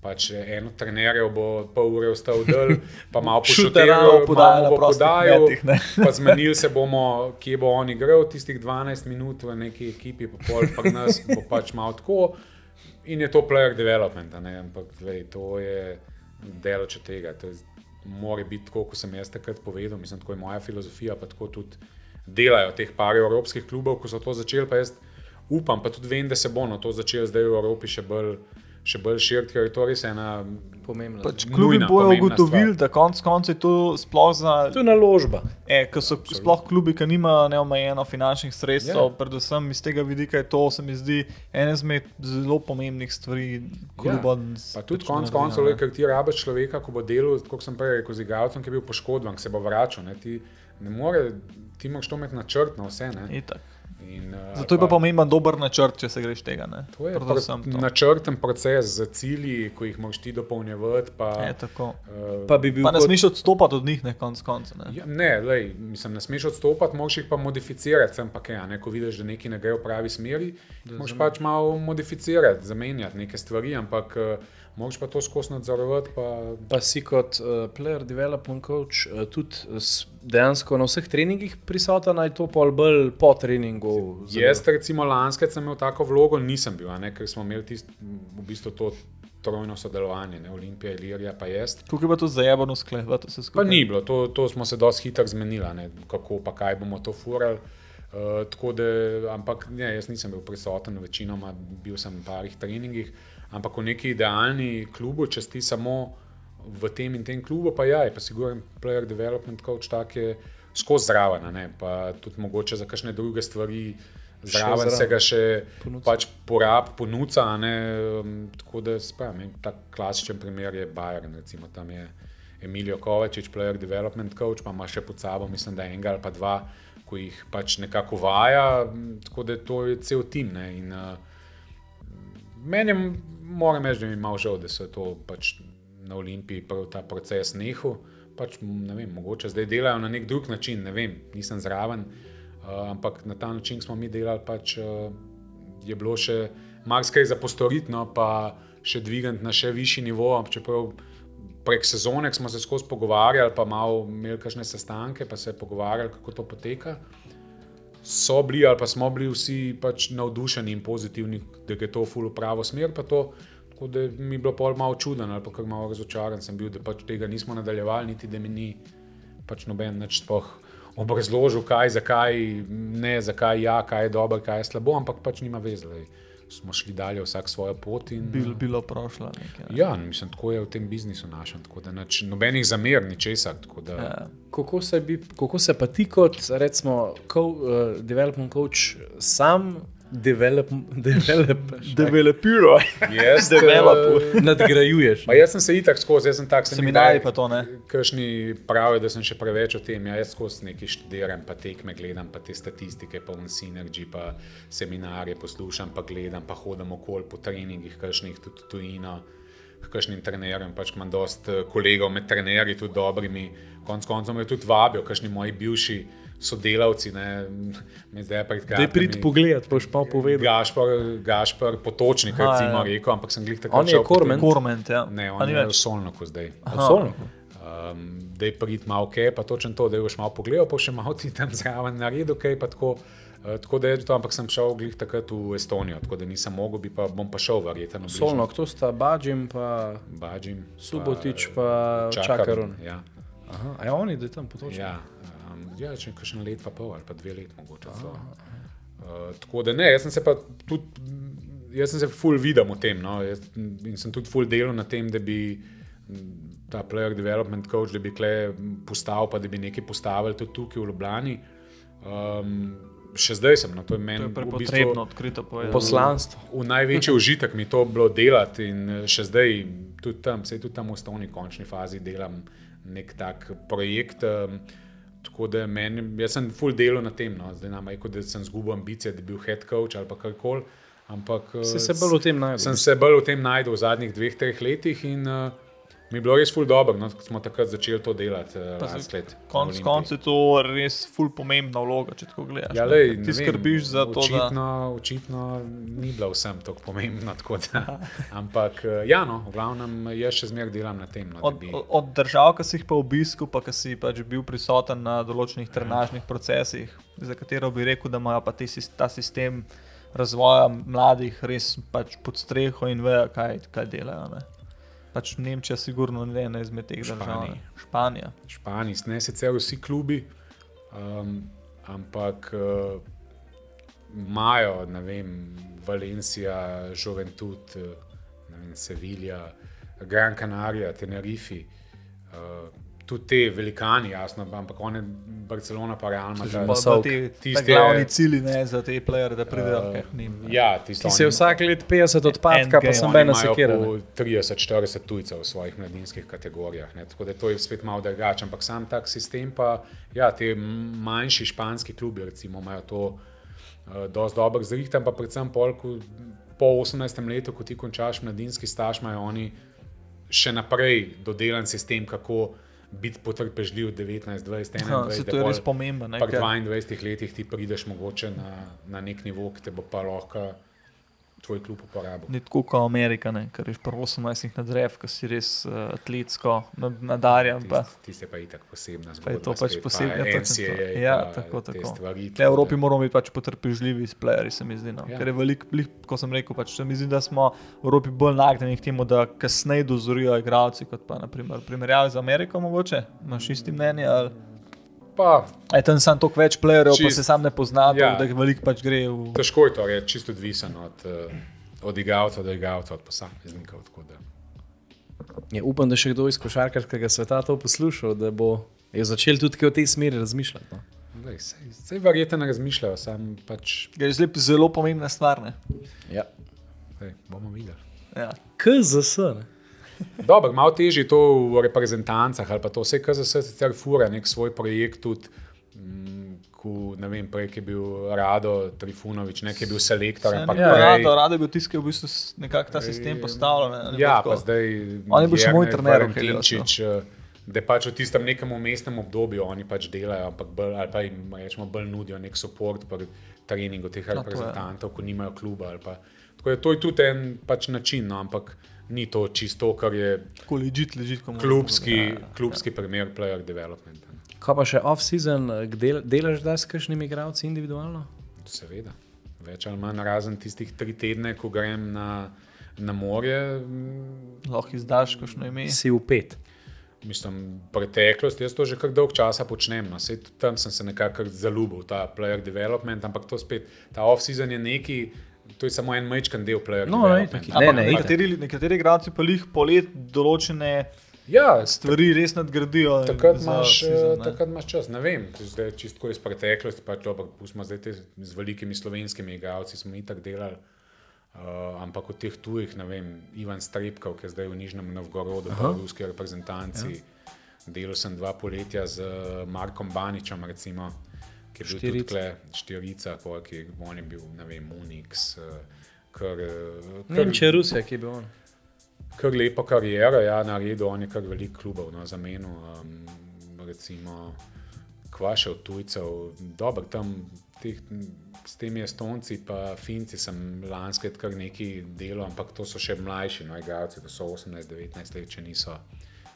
Pač en od trenerjev bo pol ure ostal dol, pa (laughs) malo pošutiral, podaja malo na bo podajal, pa zmenili se bomo, kje bo on igral tistih 12 minut v neki ekipi, pa pol pa nas bo pač malo tako. In je to player development, ne? ampak lej, to je delo če tega. To je, mora biti tako, kot sem jaz takrat povedal, mislim, tako je moja filozofija, pa tako tudi delajo teh par evropskih klubov, ko so to začeli, pa jaz upam, pa tudi vem, da se bo no, to začelo zdaj v Evropi še bolj, še bolj širiti, ker je to res ena Pomembno. Pač Nujna, klubi bojo pomembna ugotovili, stvar. da konec koncev je to sploh za. To je naložba. E, ker so sploh klubi, ki nimajo neomejeno finančnih sredstev, Ja. yeah. predvsem iz tega vidika je to, se mi zdi, ena izmed zelo pomembnih stvari, kluba. Pa tudi konec koncev, ker ti rabiš človeka, ko bo delal, kot sem prej rekel, z igralcem, ki je bil poškodovan, ki se bo vračal. Ne, ti, ne more, ti moraš to imeti načrt na vse. Ne. Itak. In, uh, Zato je pa pomemben dober načrt, če se greš tega. Ne? To je Predvsem pr to. načrten proces z cilji, ko jih moraš ti dopolnjevati. Pa, Je tako. uh, Pa bi bil Pa ne kot- smeš odstopati od njih, ne konc konca. Ne? Ja, ne, lej, mislim, ne smeš odstopati, moraš jih pa modificirati, sem pa kaj. a Ne, ko vidiš, da nekaj ne gre v pravi smeri, moraš pač malo modificirati, zamenjati neke stvari, ampak uh, moraš pa to skozi nadzorovati. Pa, Pa si kot uh, player development coach uh, tudi s- dejansko na vseh treningih prisoten, ali je to pol bolj po treningu? Jaz, recimo, lanske sem imel tako vlogo, nisem bil, a ne, ker smo imeli tist, v bistvu to trojno sodelovanje, ne, Olimpija, Ilirija, pa jaz. Tukaj pa to zajebano sklevati vse Pa skupaj. ni bilo, to, to smo se dosti hitro zmenili, ne, kako pa kaj bomo to furali. Uh, tako da, ampak ne, jaz nisem bil prisoten, večinoma bil sem na parih treningih, ampak v neki idealni klubu, če si samo v tem in tem klubu, pa ja, je pa siguren player development coach tak je skozi zraven, ne, pa tudi mogoče za kakšne druge stvari. Zraven zraven. se ga še Ponuca. pač porab, ponuca. Ne, um, tako da, spomnim, tak klasičen primer je Bayern, recimo tam je Emilio Kovačič, player development coach, pa ima še pod sabo, mislim, da enega ali pa dva, ko jih pač nekako vaja, tako da to je cel tim. Ne, in, uh, meni je, moram reči, da mi je malo žal, da so to pač na Olimpiji prav ta proces nehal. Pač, ne vem, mogoče zdaj delajo na nek drug način, ne vem, nisem zraven, uh, ampak na ta način smo mi delali, pač, uh, je bilo še marsikaj za postoriti, no, pa še dvigati na še višji nivo. Čeprav prek sezone smo se skozi pogovarjali, pa malo imeli kakšne sestanke, pa se pogovarjali, kako to poteka. So bili ali pa smo bili vsi pač navdušeni in pozitivni, da je to v pravo smer. tako da mi je bilo pol malo čuden ali pa kar malo razočaran sem bil, da pač tega nismo nadaljevali, niti da mi ni pač noben nič sploh obrazložil, kaj, zakaj ne, zakaj ja, kaj je dobro, kaj je slabo, ampak pač nima veze. Smo šli dalje, vsak svojo pot. In, Bil, bilo prošla. Nekaj, ne? Ja, mislim, tako je v tem biznisu našem. Tako da nič, nobenih zamer, ničesar. tako Da, Ja. Kako se, bi, kako se pa ti kot recimo, co, uh, development coach sam develop, developeš, Developiraj. Jaz, (laughs) Developu. eh, nadgrajuješ? Ma jaz sem se itak skozi, jaz sem tak se mi Seminarji kdaj- pa to, ne? Kršni pravijo, da sem še preveč o tem. Ja, jaz skozi nekaj študiram, pa tekme gledam, pa te statistike, pa Synergy, pa seminarje poslušam, pa gledam, pa hodim okoli po treningih, kršnih tudi tujino. Kakšnim trenerjem, pač imam dosta kolegov med trenerji, tudi dobrimi. Konec koncev me tudi vabijo, kakšni moji bivši sodelavci, zdaj pred Da je prid pogled, boš pa povedal. Gašpar, Gašpar Potočnik, Aha, recimo, ja. rekel, ampak sem glih tako On je Kormen? Korment, ja. Ne, on ni je v? Solnoku zdaj. Um, da je prid malo ok, pa točno to, da je boš malo pogledal, pa še malo (laughs) ti tam zraven naredil, ok, pa tako. Uh, tako da je to, ampak sem šel glih takrat v Estonijo, tako da nisem mogel, bi pa, bom pa šel verjetno. Solno, kdo sta Bađim, pa Bađim, Subotič, pa Čakarun. Ja, Aha, a ja, oni, da je tam potočni. ja, um, ja če kakšen let pa pol ali pa dve let mogoče. celo. Uh, tako da ne, jaz sem se pa tudi, jaz sem se full videl v tem no, jaz, in sem tudi full delal na tem, da bi ta player development coach, da bi kle postal, pa da bi nekaj postavili tudi tukaj v Ljubljani. Um, še zdaj sem, no, to je To meni je v bistvu prepotrebno, odkrito povedano. Poslanstvo. v največji užitek mi to bilo delati in eh, še zdaj, tudi tam, sej tudi tam v osnovni končni fazi delam nek tak projekt. Um, tako da meni, jaz sem full delo na tem, no. zdaj nam je kot da sem zgubil ambicije, da bi bil head coach ali pa karkoli. Ampak eh, Si se bolj v tem najdel. sem se bolj v tem najdel v zadnjih dveh, treh letih in uh, mi je bilo res full dobro, no, ko smo takrat začeli to delati. Na Konec Olimpiji. koncev je to res ful pomembna vloga, če tako gledaš. Ja, lej, ti vem, skrbiš za to, da očitno, Očitno ni bila vsem tako pomembna. (laughs) Tako da, ampak, eh, ja, no, v glavnem, jaz še zmeraj delam na tem. No, Od, od držav, ki si jih pa obisku, pa ki si pač bil prisoten na določenih trenažnih procesih, za katero bi rekel, da imajo pa te, ta sistem razvoja mladih res pač pod streho in vejo, kaj, kaj delajo. Ne? Pač Nemčija, sigurno ne ena izmed teh držav. Španiji. ne. Španija. Španiji, ne sicer vsi klubi, um, ampak uh, imajo, ne vem, Valencija, Juventud, eh, ne vem, Sevilja, Gran Canaria, Tenerife. Uh, tudi te velikani, jasno, ampak one, Barcelona, pa Real Madrid. pa Masovk. ti Tiste- glavni cilji ne, za te plejere, da pridejo Uh, k njim. ne. Ja, tisto Ti se vsak let 50 odpadka, pa sem sekira. po 30-40 tujcev v svojih mladinskih kategorijah. Ne? Tako da to je spet malo drugače. Ampak sam tak sistem, pa ja, te manjši španski klubi, recimo, imajo to uh, dosti dobro zrihtan, pa predvsem pol, ko, po 18. letu, ko ti končaš mladinski staž, imajo oni še naprej dodelan sistem, kako biti potrpežljiv 19, 20, 21. Ha, se to je res pomembno. ker- 22 letih ti prideš mogoče na, na nek nivo, ki te bo pa lahko tvoj klub uporabil. Ni tako kot Amerika, ne, ker je pri 18 na drev, ki si res uh, atletsko nad- nadarjen. Ti se pa itak posebna Pa je zgodba. to pač posebno. pa ja, tako, NCAA, tako. Ja, pa tako, te tako. Stvari, V Evropi moramo biti pač potrpežljivi s playerji, se mi zdi. No. Ja. Ja. Ker je veliko, kot sem rekel, pač, se mi zdi, da smo v Evropi bolj nagnjeni k temu, da kasneje dozorijo igralci, kot pa naprimer, primerjavi z Ameriko. Mogoče imaš isti mnenje. Ali... Pa, Je tam sam toliko več playerjev, pa Čist- se sam ne pozna, Ja. ja. da jih veliko pač gre v. težko je to reči, čisto odvisen od, eh, od igralca do igralca, od da. Ja, upam, da še kdo iz košarkarskega sveta to poslušal, da bo je začel tudi v tej smeri razmišljati. No. Lej, Sej, sej verjetno ne razmišljajo, sam pač Je zelo, zelo pomembna stvar. Ne? Ja. sej, bomo videli. Ja. KZS. Ne? Dobro, malo težje je to v reprezentancah ali pa to vse, se sicer fura, nek svoj projekt tudi. mm, Ko, ne vem, prej je bil Rado Trifunovič, nekaj je bil selektor. ampak Ja, prej- rado, rado je bil tisti, ki je v bistvu nekako ta sistem postavljen. ne, Ja, pa zdaj. On je bil še moj trener Valentinčič, eh, Da pač v tistem nekem umestnem obdobju oni pač delajo, ampak bolj, ali pa jim rečemo, bolj nudijo nek podpor pri treningu teh je. reprezentantov, ko nimajo kluba. Pa. Tako da to je tudi en pač način, no, ampak ni to čisto, kar je ležit, komu klubski, Ja, klubski primer player development. Kaj pa še off-season, del, delaš zdaj s kakšnimi igralci individualno? Seveda, več ali manj razen tistih tri tedne, ko grem na, na morje, mm, Lahko izdaš, kakšno ime. Si v pet. Mislim, preteklost, jaz to že kar dolgo časa počnem. No. Sej, tam sem se nekako zaljubil ta player development, ampak to spet, ta off-season je neki, to je samo en majčkan del player No, ne, ne, ne, nekateri, nekateri igralci pa jih po let določene Ja, stvari res nadgradijo. takrat za imaš, eh, ne. takrat imaš čas. Ne vem, zdaj čisto iz preteklosti, pa to, ampak pustimo zdaj te z velikimi slovenskimi igralci, smo itak delali. Uh, ampak od teh tujih, ne vem, Ivan Strepkov, ki je zdaj v Nižnem Novgorodu, pa v ruski reprezentanci. Ja. Delal sem dva poletja z eh, Markom Baničem, recimo, ki je bil tudi Štirica. pol, ki on je bil, ne vem, Unix. eh, Kar, eh, kar, Nemčija, Rusija, ki je bil on. kar lepo kariero, ja, naredil on je kar veliko klubov no, za menu. Um, recimo kva še od tujcev, dobro, tam teh, s temi Estonci in Finci sem lansko kar nekaj delal, ampak to so še mlajši, no, igralci, to so 18-19 let, če niso,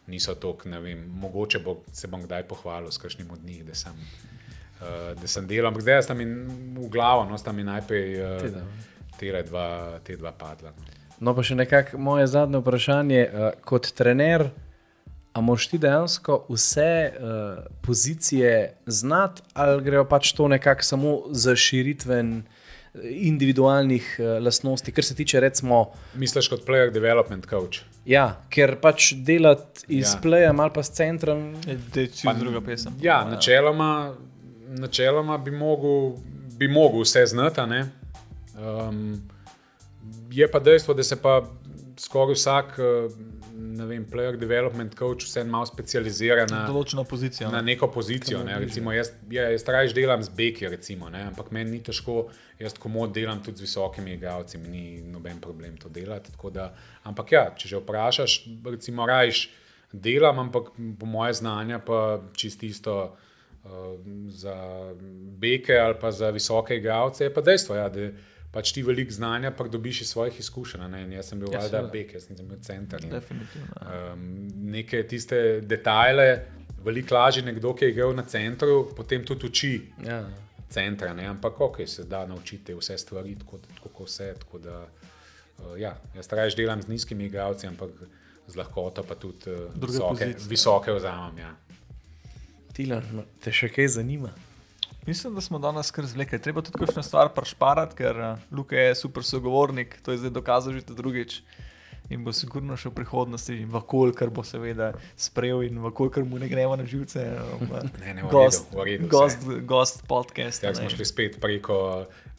niso tok, ne vem, mogoče bo, se bom kdaj pohvalil s kakšnim od njih, da sem, uh, da sem delal, ampak zdaj sta mi v glavo, no, sta mi najprej uh, te dva, te dva padla. No. No, pa še nekako moje zadnje vprašanje. Uh, kot trener, a moš ti dejansko vse uh, pozicije znati, ali grejo pač to nekako samo za širitven individualnih uh, lastnosti, kar se tiče, recimo. Misliš kot player development coach? Ja, ker pač delati iz ja. playa, malo pa s centrom. Je čisto druga pesem. Ja, načeloma, načeloma bi mogel, bi mogel vse znati. Um, je pa dejstvo, da se pa skoraj vsak. Ne vem, player development coach vse malo specializira na določeno pozicijo. Na neko pozicijo. Ne. Recimo, jaz, ja, jaz raje delam z beki, recimo, ampak meni ni težko, jaz komod delam tudi z visokimi igralci, mi ni noben problem to delati. Da, ampak ja, če že vprašaš, recimo, raje delam, ampak po moje znanje pa čisto isto za beke ali pa za visoke igralce, je pa dejstvo. Ja, pač ti veliko znanja, pa dobiš iz svojih izkušenj. Ne? Jaz sem bil ja, valjda bek, jaz nisem bil center. In, um, neke tiste detajle, veliko lažje nekdo, ki je igral na centru, potem tudi uči. Ja. Centra, ne? ampak ok, se da naučiti vse stvari, tako, tako vse. Tako da, uh, ja, jaz raje delam z nizkimi igralci, ampak z lahkoto pa tudi uh, visoke, visoke vzamem. Ja. Tilan, te še kaj zanima? Mislim, da smo danes kar zvlekli. Treba tudi kakšno stvar prešparati, ker uh, Luka je super sogovornik, to je zdaj dokazal že drugič. In bo sigurno še v prihodnosti, in vakol, kar bo seveda sprejel, in vakol, kar mu ne gremo na živce. (laughs) Um, ne, ne, gost, v redu, gost, gost podcast. Ja, smo šli spet preko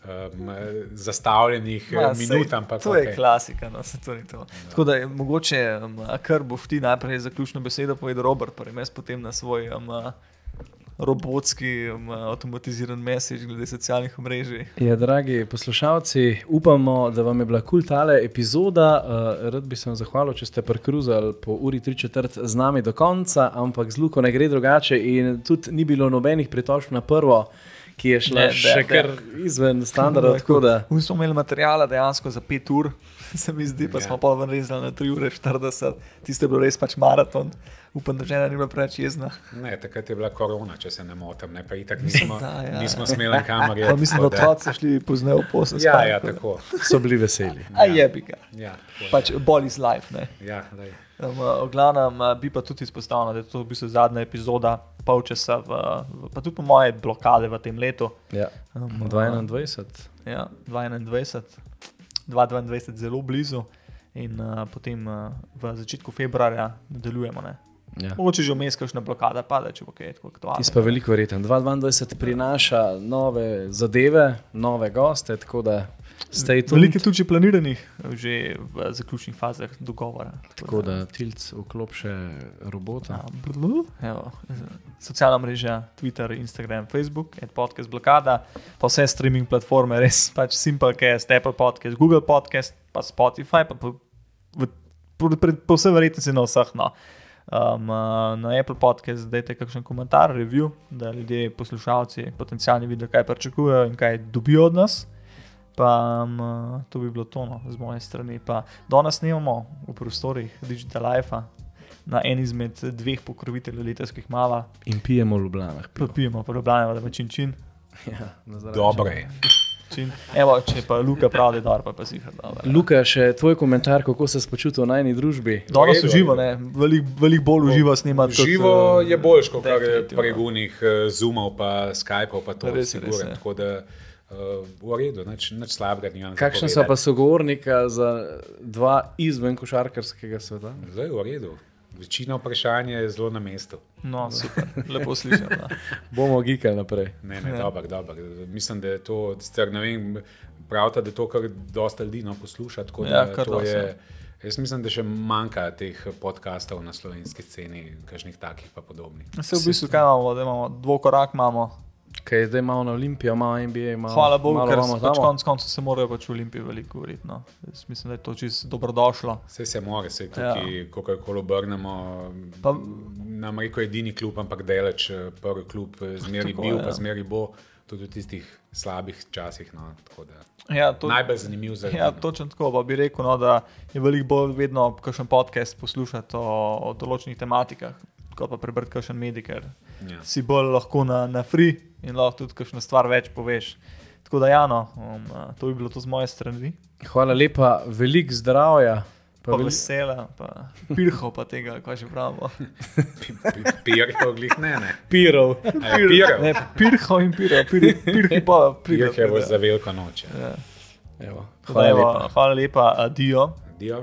um, zastavljenih Ma, minut. Sej, ampak, to okay. je klasika. No, to je to. Ja. Tako da je mogoče, um, kar boš ti najprej zaključno besedo povedal, Robert, pa res potem na svoj. Um, robotski, um, avtomatiziran message glede socialnih mrež. Ja, dragi poslušalci, upamo, da vam je bila kul cool tale epizoda. Uh, rad bi se vam zahvalil, če ste prekruzali po uri 3-4 z nami do konca, ampak z Luko ne gre drugače in tudi ni bilo nobenih pritožb na prvo. Ki je šla ne, še de, kar izven standarda. Mi smo imeli materijala dejansko za 5 ur, (laughs) se mi zdi, pa ja. smo pa ven rezali na 3 ure 40, tiste je bilo res pač maraton upam, da žena ni bila preveč jezna. Ne, takrat je bila korona, če se ne motim, ne pa itak nismo, (laughs) da, ja. nismo smeli kamere. Ja, mislim, da otroci so šli pozneje v posel. Ja, ja, tako. So bili veseli. Ja. A je bi ga. Ja, pač bolj iz life. Ne? Ja, um, v glavnem bi pa tudi izpostavil, da je to v bistvu zadnja epizoda. Pol časa, v, v, pa tudi po moje blokade v tem letu. Ja, um, 21. Ja, 21, 22, zelo blizu, in uh, potem uh, v začetku februarja nadaljujemo. Ja. Mogoče že vmes, kakšna blokada pade, če bo kaj tako aktualno. Ti pa veliko verjeten. 2022 prinaša nove zadeve, nove goste, tako da. Veliko je tudi planiranih, že v zaključnih fazah dogovora. Tako, da, da tilc vklop še robota. A, evo, socialna mreža, Twitter, Instagram, Facebook, podcast blokada, pa vse streaming platforme, res pač Simplecast, Apple podcast, Google podcast, pa Spotify, pa po, po, po, po, po vsej verjetnosti na vseh. No. Um, uh, na Apple podcast dajte kakšen komentar, review, da ljudje, poslušalci, potencijalni vidijo, kaj pričakujejo in kaj dobijo od nas. Pa um, to bi bilo tono z moje strani. Pa danes snimamo v prostorih Digital Life. Na en izmed dveh pokroviteljev letalskih mala. In pijemo v Ljubljanah. Pijemo v Ljubljanah, da večin čin. (laughs) Ja, Dobro je. Evo, če pa Luka pravi, da je pa si jih dal. Luka, še tvoj komentar, kako se počutiš v najni družbi? Danes je živo, veliko velik bolj uživa snimati. Živo kot, je bolj, kot kar je pregunih uh, Zoomov, pa Skypeov, pa to res, res, tako da. Uh, v redu, nič, nič slabega. Kakšna so pa sogovornika za dva izven košarkarskega sveta? Zdaj, v redu. Večina vprašanj je zelo na mestu. No, (laughs) super, lepo slišim. Bomo gikali naprej. Ne, ne, ja. dobro, dobro. Mislim, da je to, str, ne vem, pravite, da je to, kar dosta ljudi no, posluša. Ja, je, jaz mislim, da še manjka teh podkastov na slovenski sceni, kakšnih takih pa podobnih. Se v bistvu kaj imamo, da imamo dvokorak, imamo Kaj je zdaj malo na Olimpijo, malo NBA, malo Hvala Bogu, ker vamo pač tamo. konec koncev se morajo pač v Olimpiji veliko govoriti. No. Jaz mislim, da je to čisto dobrodošlo. Vse se more, se tukaj, ja. kako koli obrnemo. Pa- Nam reko edini klub, ampak deleč, eh, prvi klub, eh, zmeri Tako, bil, ja. pa zmeri bo, tudi v tistih slabih časih. No, tako da. Ja, to, Najbolj zanimiv za Ja, točno tako. Pa bi rekel, no, da je veliko bolj vedno kakšen podcast poslušati o, o določenih tematikah, kot pa prebrati kakšen medij, ker Ja. si bolj lahko na, na free in lahko tudi kakšno stvar več poveš. Tako da, ja, no, um, to bi bilo to z moje strani. Hvala lepa, veliko zdravja. Pa Pa vesela, pa (laughs) pirho, pa tega, kaj že pravimo. (laughs) Pirho, glih ne, ne. Pirov. A je Pirho. Ne, pirho in pirho, pirho, pirho pa pirho. Pirho je za veliko noč. ja. Evo, Hvala lepa. lepa. Hvala lepa, adijo. Adijo.